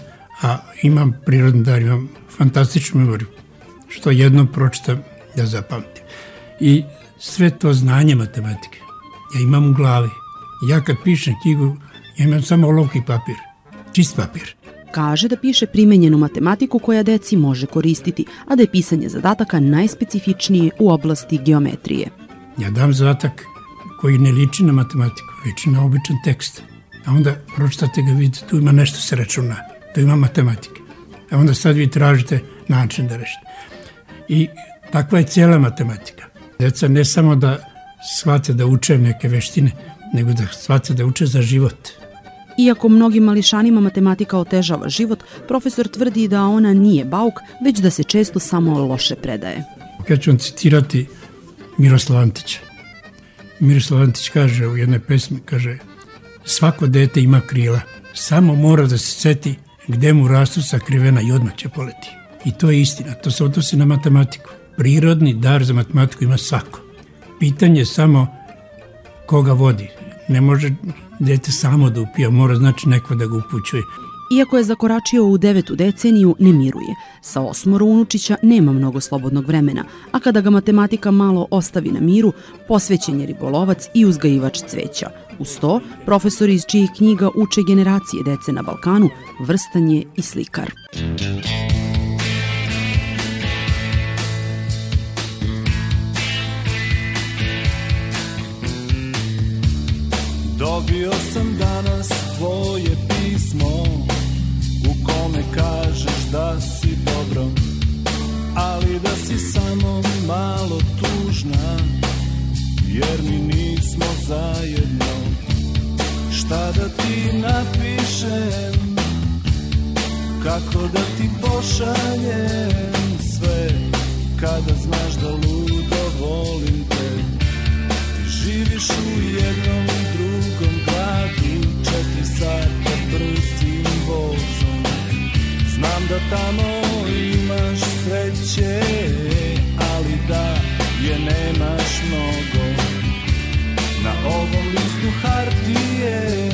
a imam prirodni dar, imam fantastičnu memoriju. Što jednom pročitam, ja zapamtim. I sve to znanje matematike ja imam u glavi. Ja kad pišem knjigu, ja imam samo olovki papir, čist papir. Kaže da piše primenjenu matematiku koja deci može koristiti, a da je pisanje zadataka najspecifičnije u oblasti geometrije. Ja dam zadatak koji ne liči na matematiku, liči na običan tekst. A onda pročitate ga, vidite, tu ima nešto se računa, tu ima matematike. A onda sad vi tražite način da rešite. I takva je cijela matematika. Deca ne samo da shvate da uče neke veštine, nego da shvate da uče za život. Iako mnogim mališanima matematika otežava život, profesor tvrdi da ona nije bauk, već da se često samo loše predaje. Ja ću vam citirati Miroslav Antića. Miroslav Antić kaže u jednoj pesmi, kaže svako dete ima krila, samo mora da se seti gde mu rastu sakrivena i odmah će poleti. I to je istina, to se odnosi na matematiku. Prirodni dar za matematiku ima svako. Pitanje je samo koga vodi. Ne može dete samo da upija, mora znači neko da ga upućuje. Iako je zakoračio u devetu deceniju, ne miruje. Sa osmoro unučića nema mnogo slobodnog vremena, a kada ga matematika malo ostavi na miru, posvećen je ribolovac i uzgajivač cveća. Uz to, profesor iz čijih knjiga uče generacije dece na Balkanu, vrstan je i slikar. Dobio sam danas tvoje pismo U kome kažeš da si dobro Ali da si samo malo tužna Jer mi nismo zajedno. Šta da ti napišem? Kako da ti pošaljem sve Kada znaš da ludo volim te? Živiš u jednom Sata brzim vozom. Znam da tamo imaš sreće Ali da je nemaš mnogo. Na ovom listu hartije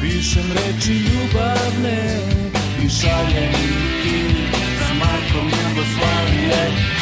Pišem reči ljubavne I šaljem ti s markom Jugoslavije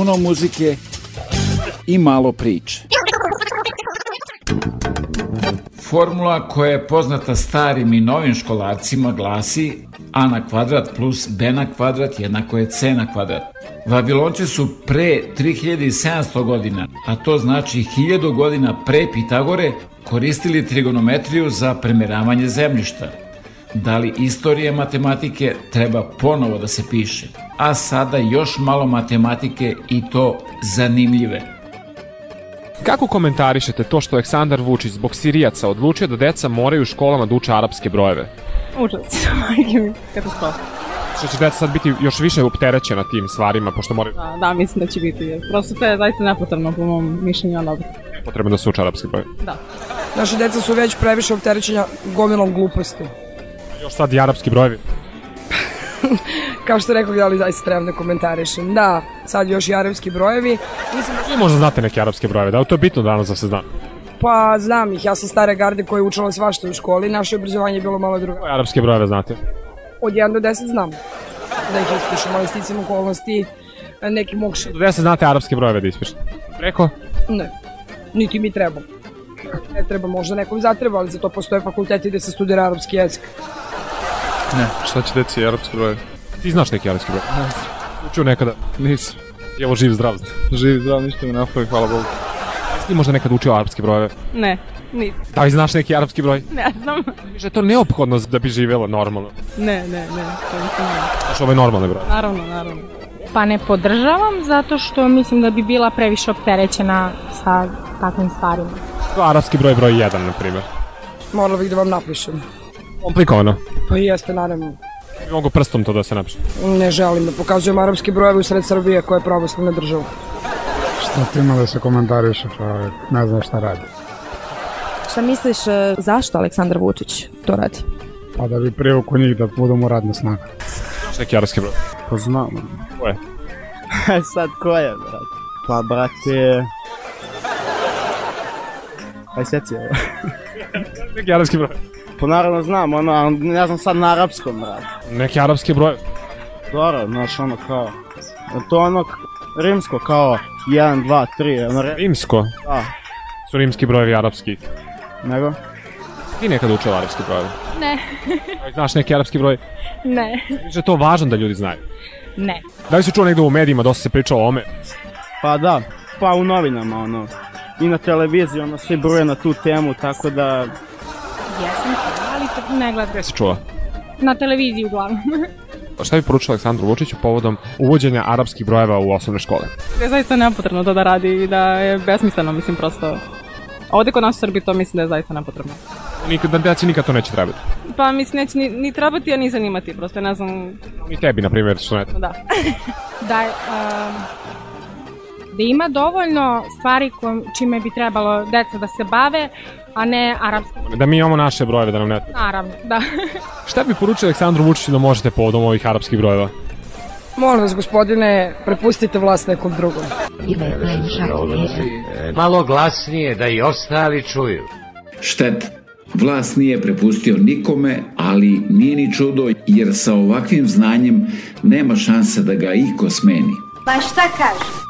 Puno muzike i malo priče. Formula koja je poznata starim i novim školarcima glasi a na kvadrat plus b na kvadrat jednako je c na kvadrat. Vavilonci su pre 3700 godina, a to znači 1000 godina pre Pitagore, koristili trigonometriju za premeravanje zemljišta. Da li istorije matematike treba ponovo da se piše? A sada još malo matematike i to zanimljive. Kako komentarišete to što Aleksandar Vučić zbog Sirijaca odlučio da deca moraju u školama da uče arapske brojeve? Užas, [LAUGHS] majke mi, katastrofa. Što će deca sad biti još više opterećena tim stvarima, pošto moraju Da, da, mislim da će biti. Jer prosto to je zaista nepotrebno po mom mišljenju, ali dobro. potrebno da se uče arapske brojeve. Da. Naše deca su već previše opterećenja gomilom gluposti. Još sad i arapski brojevi. [LAUGHS] Kao što rekao, da li zaista trebam da komentarišem. Da, sad još i arapski brojevi. Mislim da... Vi možda znate neke arapske brojeve, da to je bitno danas da se zna? Pa znam ih, ja sam stare garde koja je učila svašta u školi, naše obrazovanje je bilo malo drugo. Koje arapske brojeve znate? Od 1 do 10 znam. Da ih ispišem, ali sticam okolnosti, neki mokše. Do 10 znate arapske brojeve da ispišete. Preko? Ne, niti mi treba. Ne treba, možda nekom zatreba, ali za to postoje fakulteti gde se studira arapski jezik. Ne. Šta će deci arapski brojeve? Ti znaš neki arapski broj? Ne. Učio nekada? Nisam. Evo živ zdrav. Živ zdrav, ništa mi napravi, hvala Bogu. Jesi ti možda nekad učio arapske brojeve? Ne, ni. Da li znaš neki arapski broj? Ne znam. Že je to neophodno da bi živjelo normalno. Ne, ne, ne, to nisam ne. Znaš normalni broj. Naravno, naravno. Pa ne podržavam zato što mislim da bi bila previše opterećena sa takvim stvarima. To je arapski broj broj 1, na primjer. Morala bih da vam napišem. Komplikovano. Pa i jeste, naravno. Mogu prstom to da se napiše. Ne želim da pokazujem arapski brojeve u sred Srbije koja je pravoslavna država. Šta ti ima da se komentariše, čovjek? Ne znam šta radi. Šta misliš e, zašto Aleksandar Vučić to radi? Pa da bi privuku njih da budemo radna snaga. Znaš neki arapski broj? Pa znam. Ko je? [LAUGHS] Sad ko je, brat? Pa, brate... Aj, sjeci ovo. Neki arapski broj. Pa naravno znam, ono, ne znam sad na arapskom, brat. Neki arapski broj. Dobro, znaš, ono kao... To je ono rimsko, kao 1, 2, 3, ono... Re... Rimsko? Da. Su rimski brojevi arapski. Nego? Ti nekad učila arapski broj? Ne. [LAUGHS] Znaš neki arapski broj? ne. Da je to važno da ljudi znaju. Ne. Da li si čuo negde u medijima, dosta se pričao o ome? Pa da, pa u novinama, ono, i na televiziji, ono, svi bruje na tu temu, tako da... Jesam ali to ne gledam. Gde si čula? Na televiziji uglavnom. [LAUGHS] Šta bi poručila Aleksandru Vučiću povodom uvođenja arapskih brojeva u osnovne škole? je zaista nepotrebno to da radi i da je besmisleno, mislim, prosto... Ovde kod nas u Srbiji to mislim da je zaista nepotrebno. Nikad, da deci nikad to neće trebati. Pa mislim, neće ni, ni trebati, a ni zanimati, prosto ne znam... I tebi, na primjer, što ne Da. [LAUGHS] da, um, da ima dovoljno stvari kojim, čime bi trebalo deca da se bave, a ne arapski. Da mi imamo naše brojeve, da nam ne... Naravno, da. [LAUGHS] Šta bi poručio Aleksandru Vučiću da možete povodom ovih arapskih brojeva? Molim vas, gospodine, prepustite vlast nekom drugom. Malo glasnije da i ostali čuju. Šteta. Vlast nije prepustio nikome, ali nije ni čudo jer sa ovakvim znanjem nema šanse da ga iko smeni. Pa šta kaže?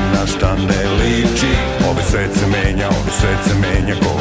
na šta ne liči. Ovaj svet se menja, ovaj svet se menja, ko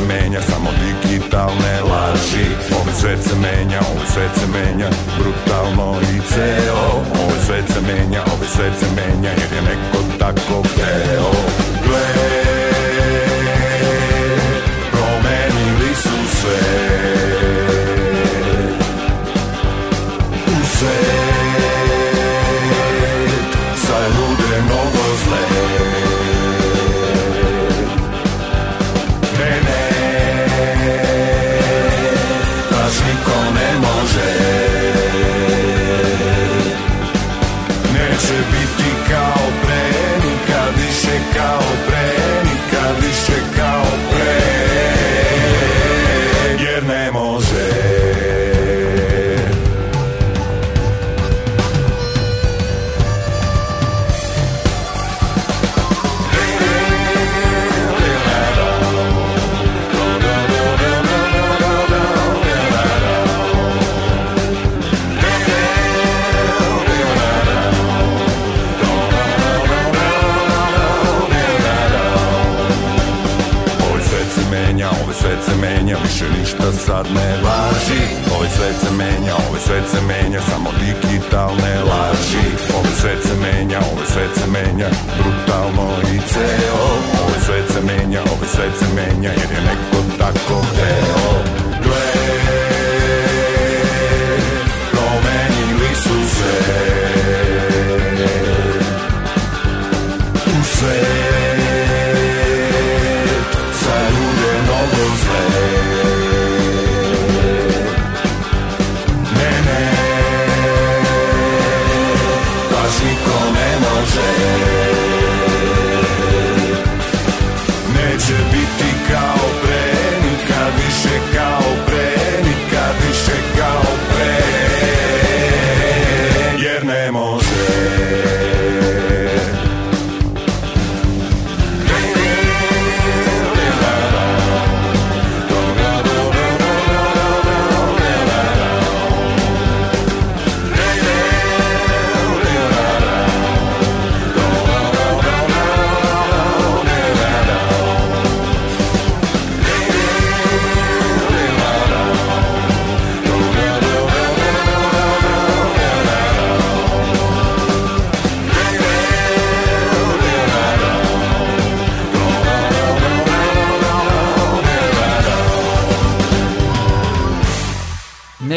se menja, samo digitalne laži. Ovaj svet se menja, ovaj svet se menja, brutalno i ceo. Ovaj svet se menja, ovaj svet se menja, jer je neko tako hteo sad ne važi Ovaj svet se menja, ovaj svet se menja, samo digitalne laži. Ovaj svet se menja, ovaj svet se menja, brutalno i ceo. Ovaj svet se menja, ovaj svet se menja, jer je neko tako hteo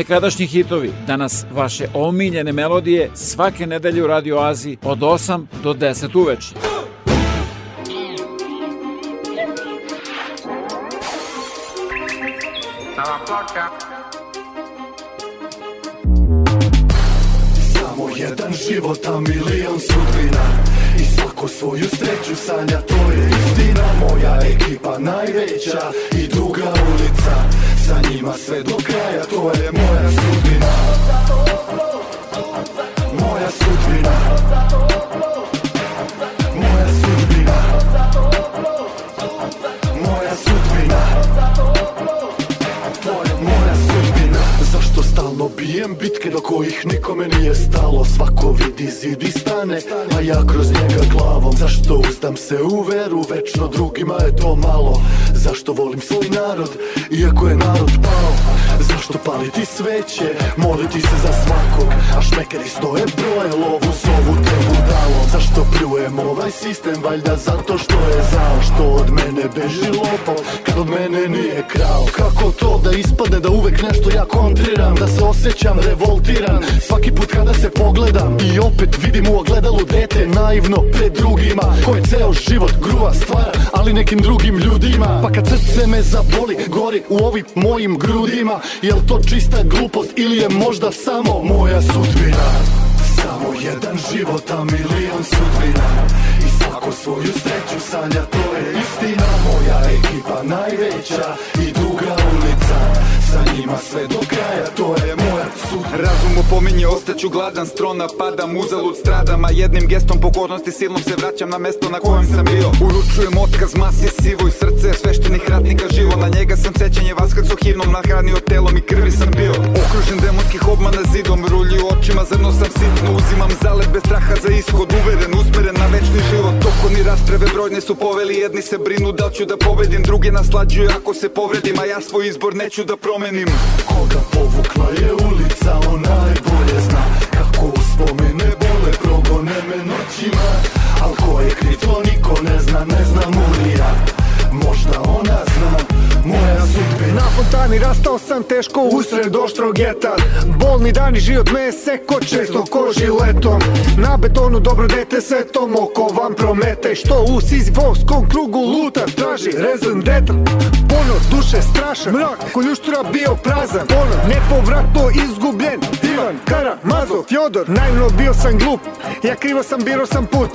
Nekadašnji hitovi, danas vaše omiljene melodije svake nedelje u Radio Aziji od 8 do 10 uveče. Samo jedan život, a milion sudbina. I svako svoju sreću sanja, to je istina. Moja ekipa najveća i druga ulica Sa njima sve do kraja, to je moja sudbina. Moja sudbina. Moja sudbina. Moja sudbina. To je moja sudbina. Zašto stalno bijem bitke do kojih nikome nije stalo? Svako vidi zid i stane, a ja kroz njega glavom. Zašto uzdam se u veru, večno drugima je to malo Zašto volim svoj narod, iako je narod pao? Zašto paliti sveće, moliti se za svakog? A šmekeri stoje broje lovu, zovu te budalom Zašto pljujem ovaj sistem, valjda zato što je zao? Što od mene beži lopov, kad od mene nije krao? Kako to da ispadne da uvek nešto ja kontriram Da se osjećam revoltiran? Svaki put kada se pogledam I opet vidim u ogledalu dete naivno pred drugima Koje ceo život gruva stvara Ali nekim drugim ljudima. Pa kad srce me zaboli Gori u ovim mojim grudima. Jel to čista glupost ili je možda samo moja sudbina? Samo jedan život, a milion sudbina. I svako svoju sreću sanja, to je istina. Moja ekipa najveća i druga ulica. Sa njima sve do kraja, to je moja sudbina Razum opominje, ostaću gladan, strona padam, uzalud stradam A jednim gestom pokornosti silnom se vraćam na mesto na kojem sam bio. Uručujem otkaz masi sivoj, srce sveštenih ratnika živo Na njega sam sećanje vaskrcu himnom nahranio telom i krvi sam bio. Okružen demonskih obmana zidom, rulji u očima, zrno sam sitno Uzimam zalet bez straha za ishod, uveren, usmeren na večni život. Tokovni rasprave brojne su poveli, jedni se brinu da ću da pobedim Drugi naslađuju ako se povredim, a ja svoj izbor neću da promenim Koga povukla je ulica, on najbolje zna. Kako uspomene bole, progone me noćima. Al ko je kriv, to niko ne zna, ne znam ni ja Možda ona zna, moja sudbina. Na fontani rastao sam teško usred oštrog geta Bolni dani život me je seko često koži letom. Na betonu dobro dete svetom oko vam promete. Što u sizivovskom krugu luta traži rezan deta Ponor duše strašan, mrak koljuštura bio prazan. Ponor nepovratno izgubljen Ivan, Kara, Mazo, Fjodor. Naivno bio sam glup, ja krivo sam biro sam put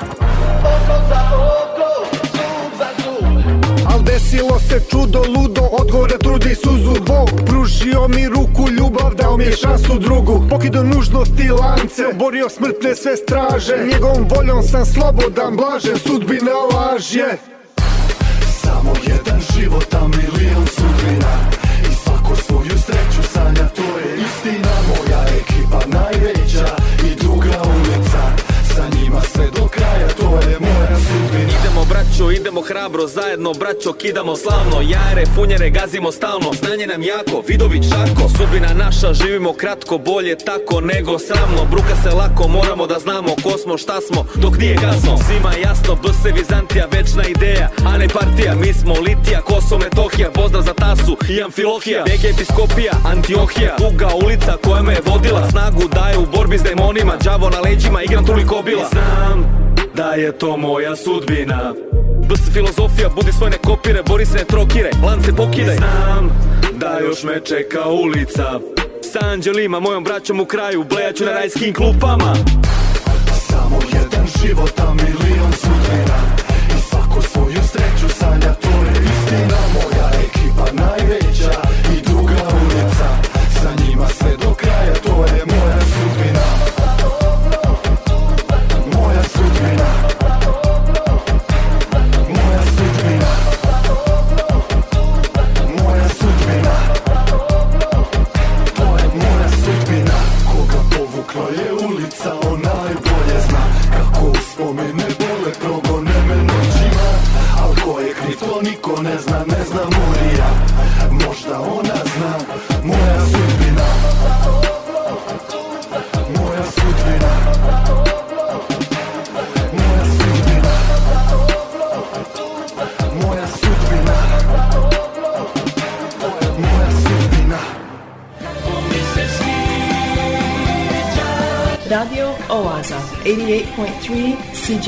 Al desilo se čudo ludo, odgovore trudi suzu. Bog pružio mi ruku, ljubav dao mi je šansu drugu. Pokido nužnosti lance, borio smrtne sve straže. Njegovom voljom sam slobodan, blažen, sudbina laž je. Samo jedan život, a milion sudbina. I svako svoju sreću braćo, idemo hrabro, zajedno braćo kidamo slavno. Jare, funjere gazimo stalno, znanje nam jako, Vidović Žarko. Sudbina naša, živimo kratko, bolje tako nego sramno. Bruka se lako, moramo da znamo ko smo, šta smo, dok nije kasno Svima jasno, BS Vizantija, večna ideja, a ne partija. Mi smo Litija, Kosovo, Metohija, pozdrav za Tasu i Amfilohija. BG Episkopija, Antiohija, duga ulica koja me je vodila. Snagu daje u borbi s demonima, đavo na leđima, igram toliko bila znam da je to moja sudbina BS filozofija, budi svoj ne kopire, bori se ne trokire, lance pokidaj. Znam da još me čeka ulica. Sa anđelima, mojom braćom u kraju, blejaću na rajskim klupama. Samo jedan život, a milion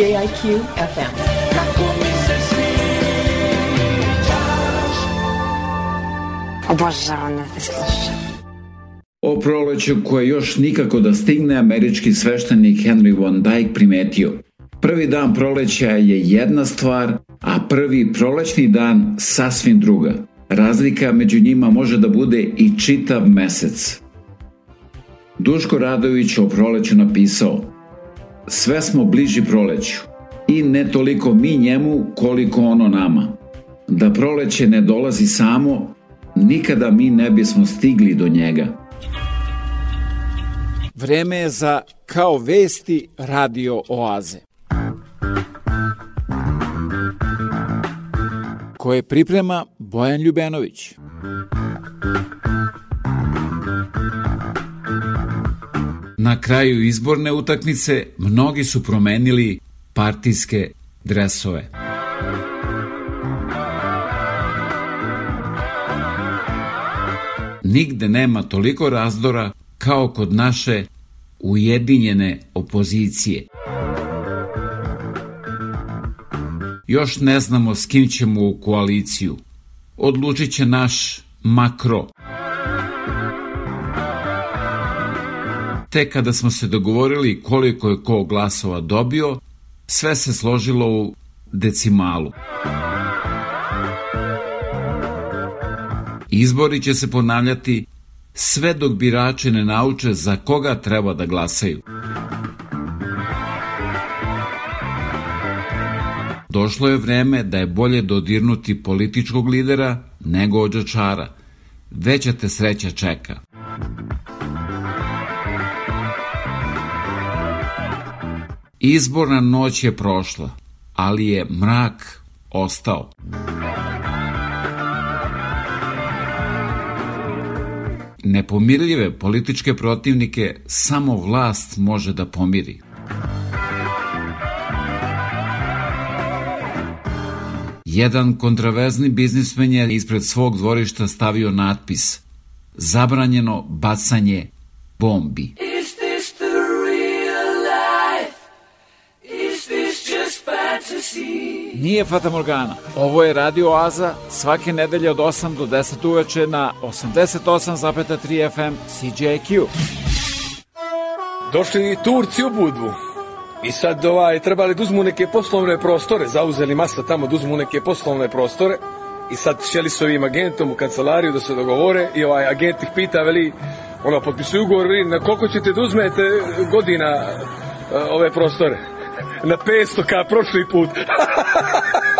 CJIQ FM. Obožavam da te slušam. O proleću koje još nikako da stigne američki sveštenik Henry Van Dyke primetio. Prvi dan proleća je jedna stvar, a prvi prolećni dan sasvim druga. Razlika među njima može da bude i čitav mesec. Duško Radović o proleću napisao Sve smo bliži proleću i ne toliko mi njemu koliko ono nama. Da proleće ne dolazi samo, nikada mi ne bismo stigli do njega. Vreme je za Kao vesti radio oaze. koje priprema Bojan Ljubenović. Na kraju izborne utakmice mnogi su promenili partijske dresove. Nigde nema toliko razdora kao kod naše ujedinjene opozicije. Još ne znamo s kim ćemo u koaliciju. Odlučit će naš makro. Te kada smo se dogovorili koliko je ko glasova dobio, sve se složilo u decimalu. Izbori će se ponavljati sve dok birači ne nauče za koga treba da glasaju. Došlo je vreme da je bolje dodirnuti političkog lidera nego ođačara. Veća te sreća čeka. Izborna noć je prošla, ali je mrak ostao. Nepomirljive političke protivnike samo vlast može da pomiri. Jedan kontraverzni biznismen je ispred svog dvorišta stavio natpis Zabranjeno bacanje bombi. Nije Fata Morgana. Ovo je Radio Oaza svake nedelje od 8 do 10 uveče na 88,3 FM CJQ. Došli Turci u Budvu. I sad ovaj, trebali da uzmu neke poslovne prostore, zauzeli masa tamo da uzmu neke poslovne prostore i sad šeli s ovim agentom u kancelariju da se dogovore i ovaj agent ih pita, veli, ono, potpisuju ugovor, veli, na koliko ćete da uzmete godina uh, ove prostore? Na 500 ka prošli put. [LAUGHS]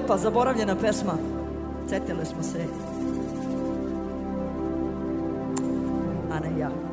lepa, zaboravljena pesma. Cetili smo se. Ana i ja.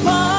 upon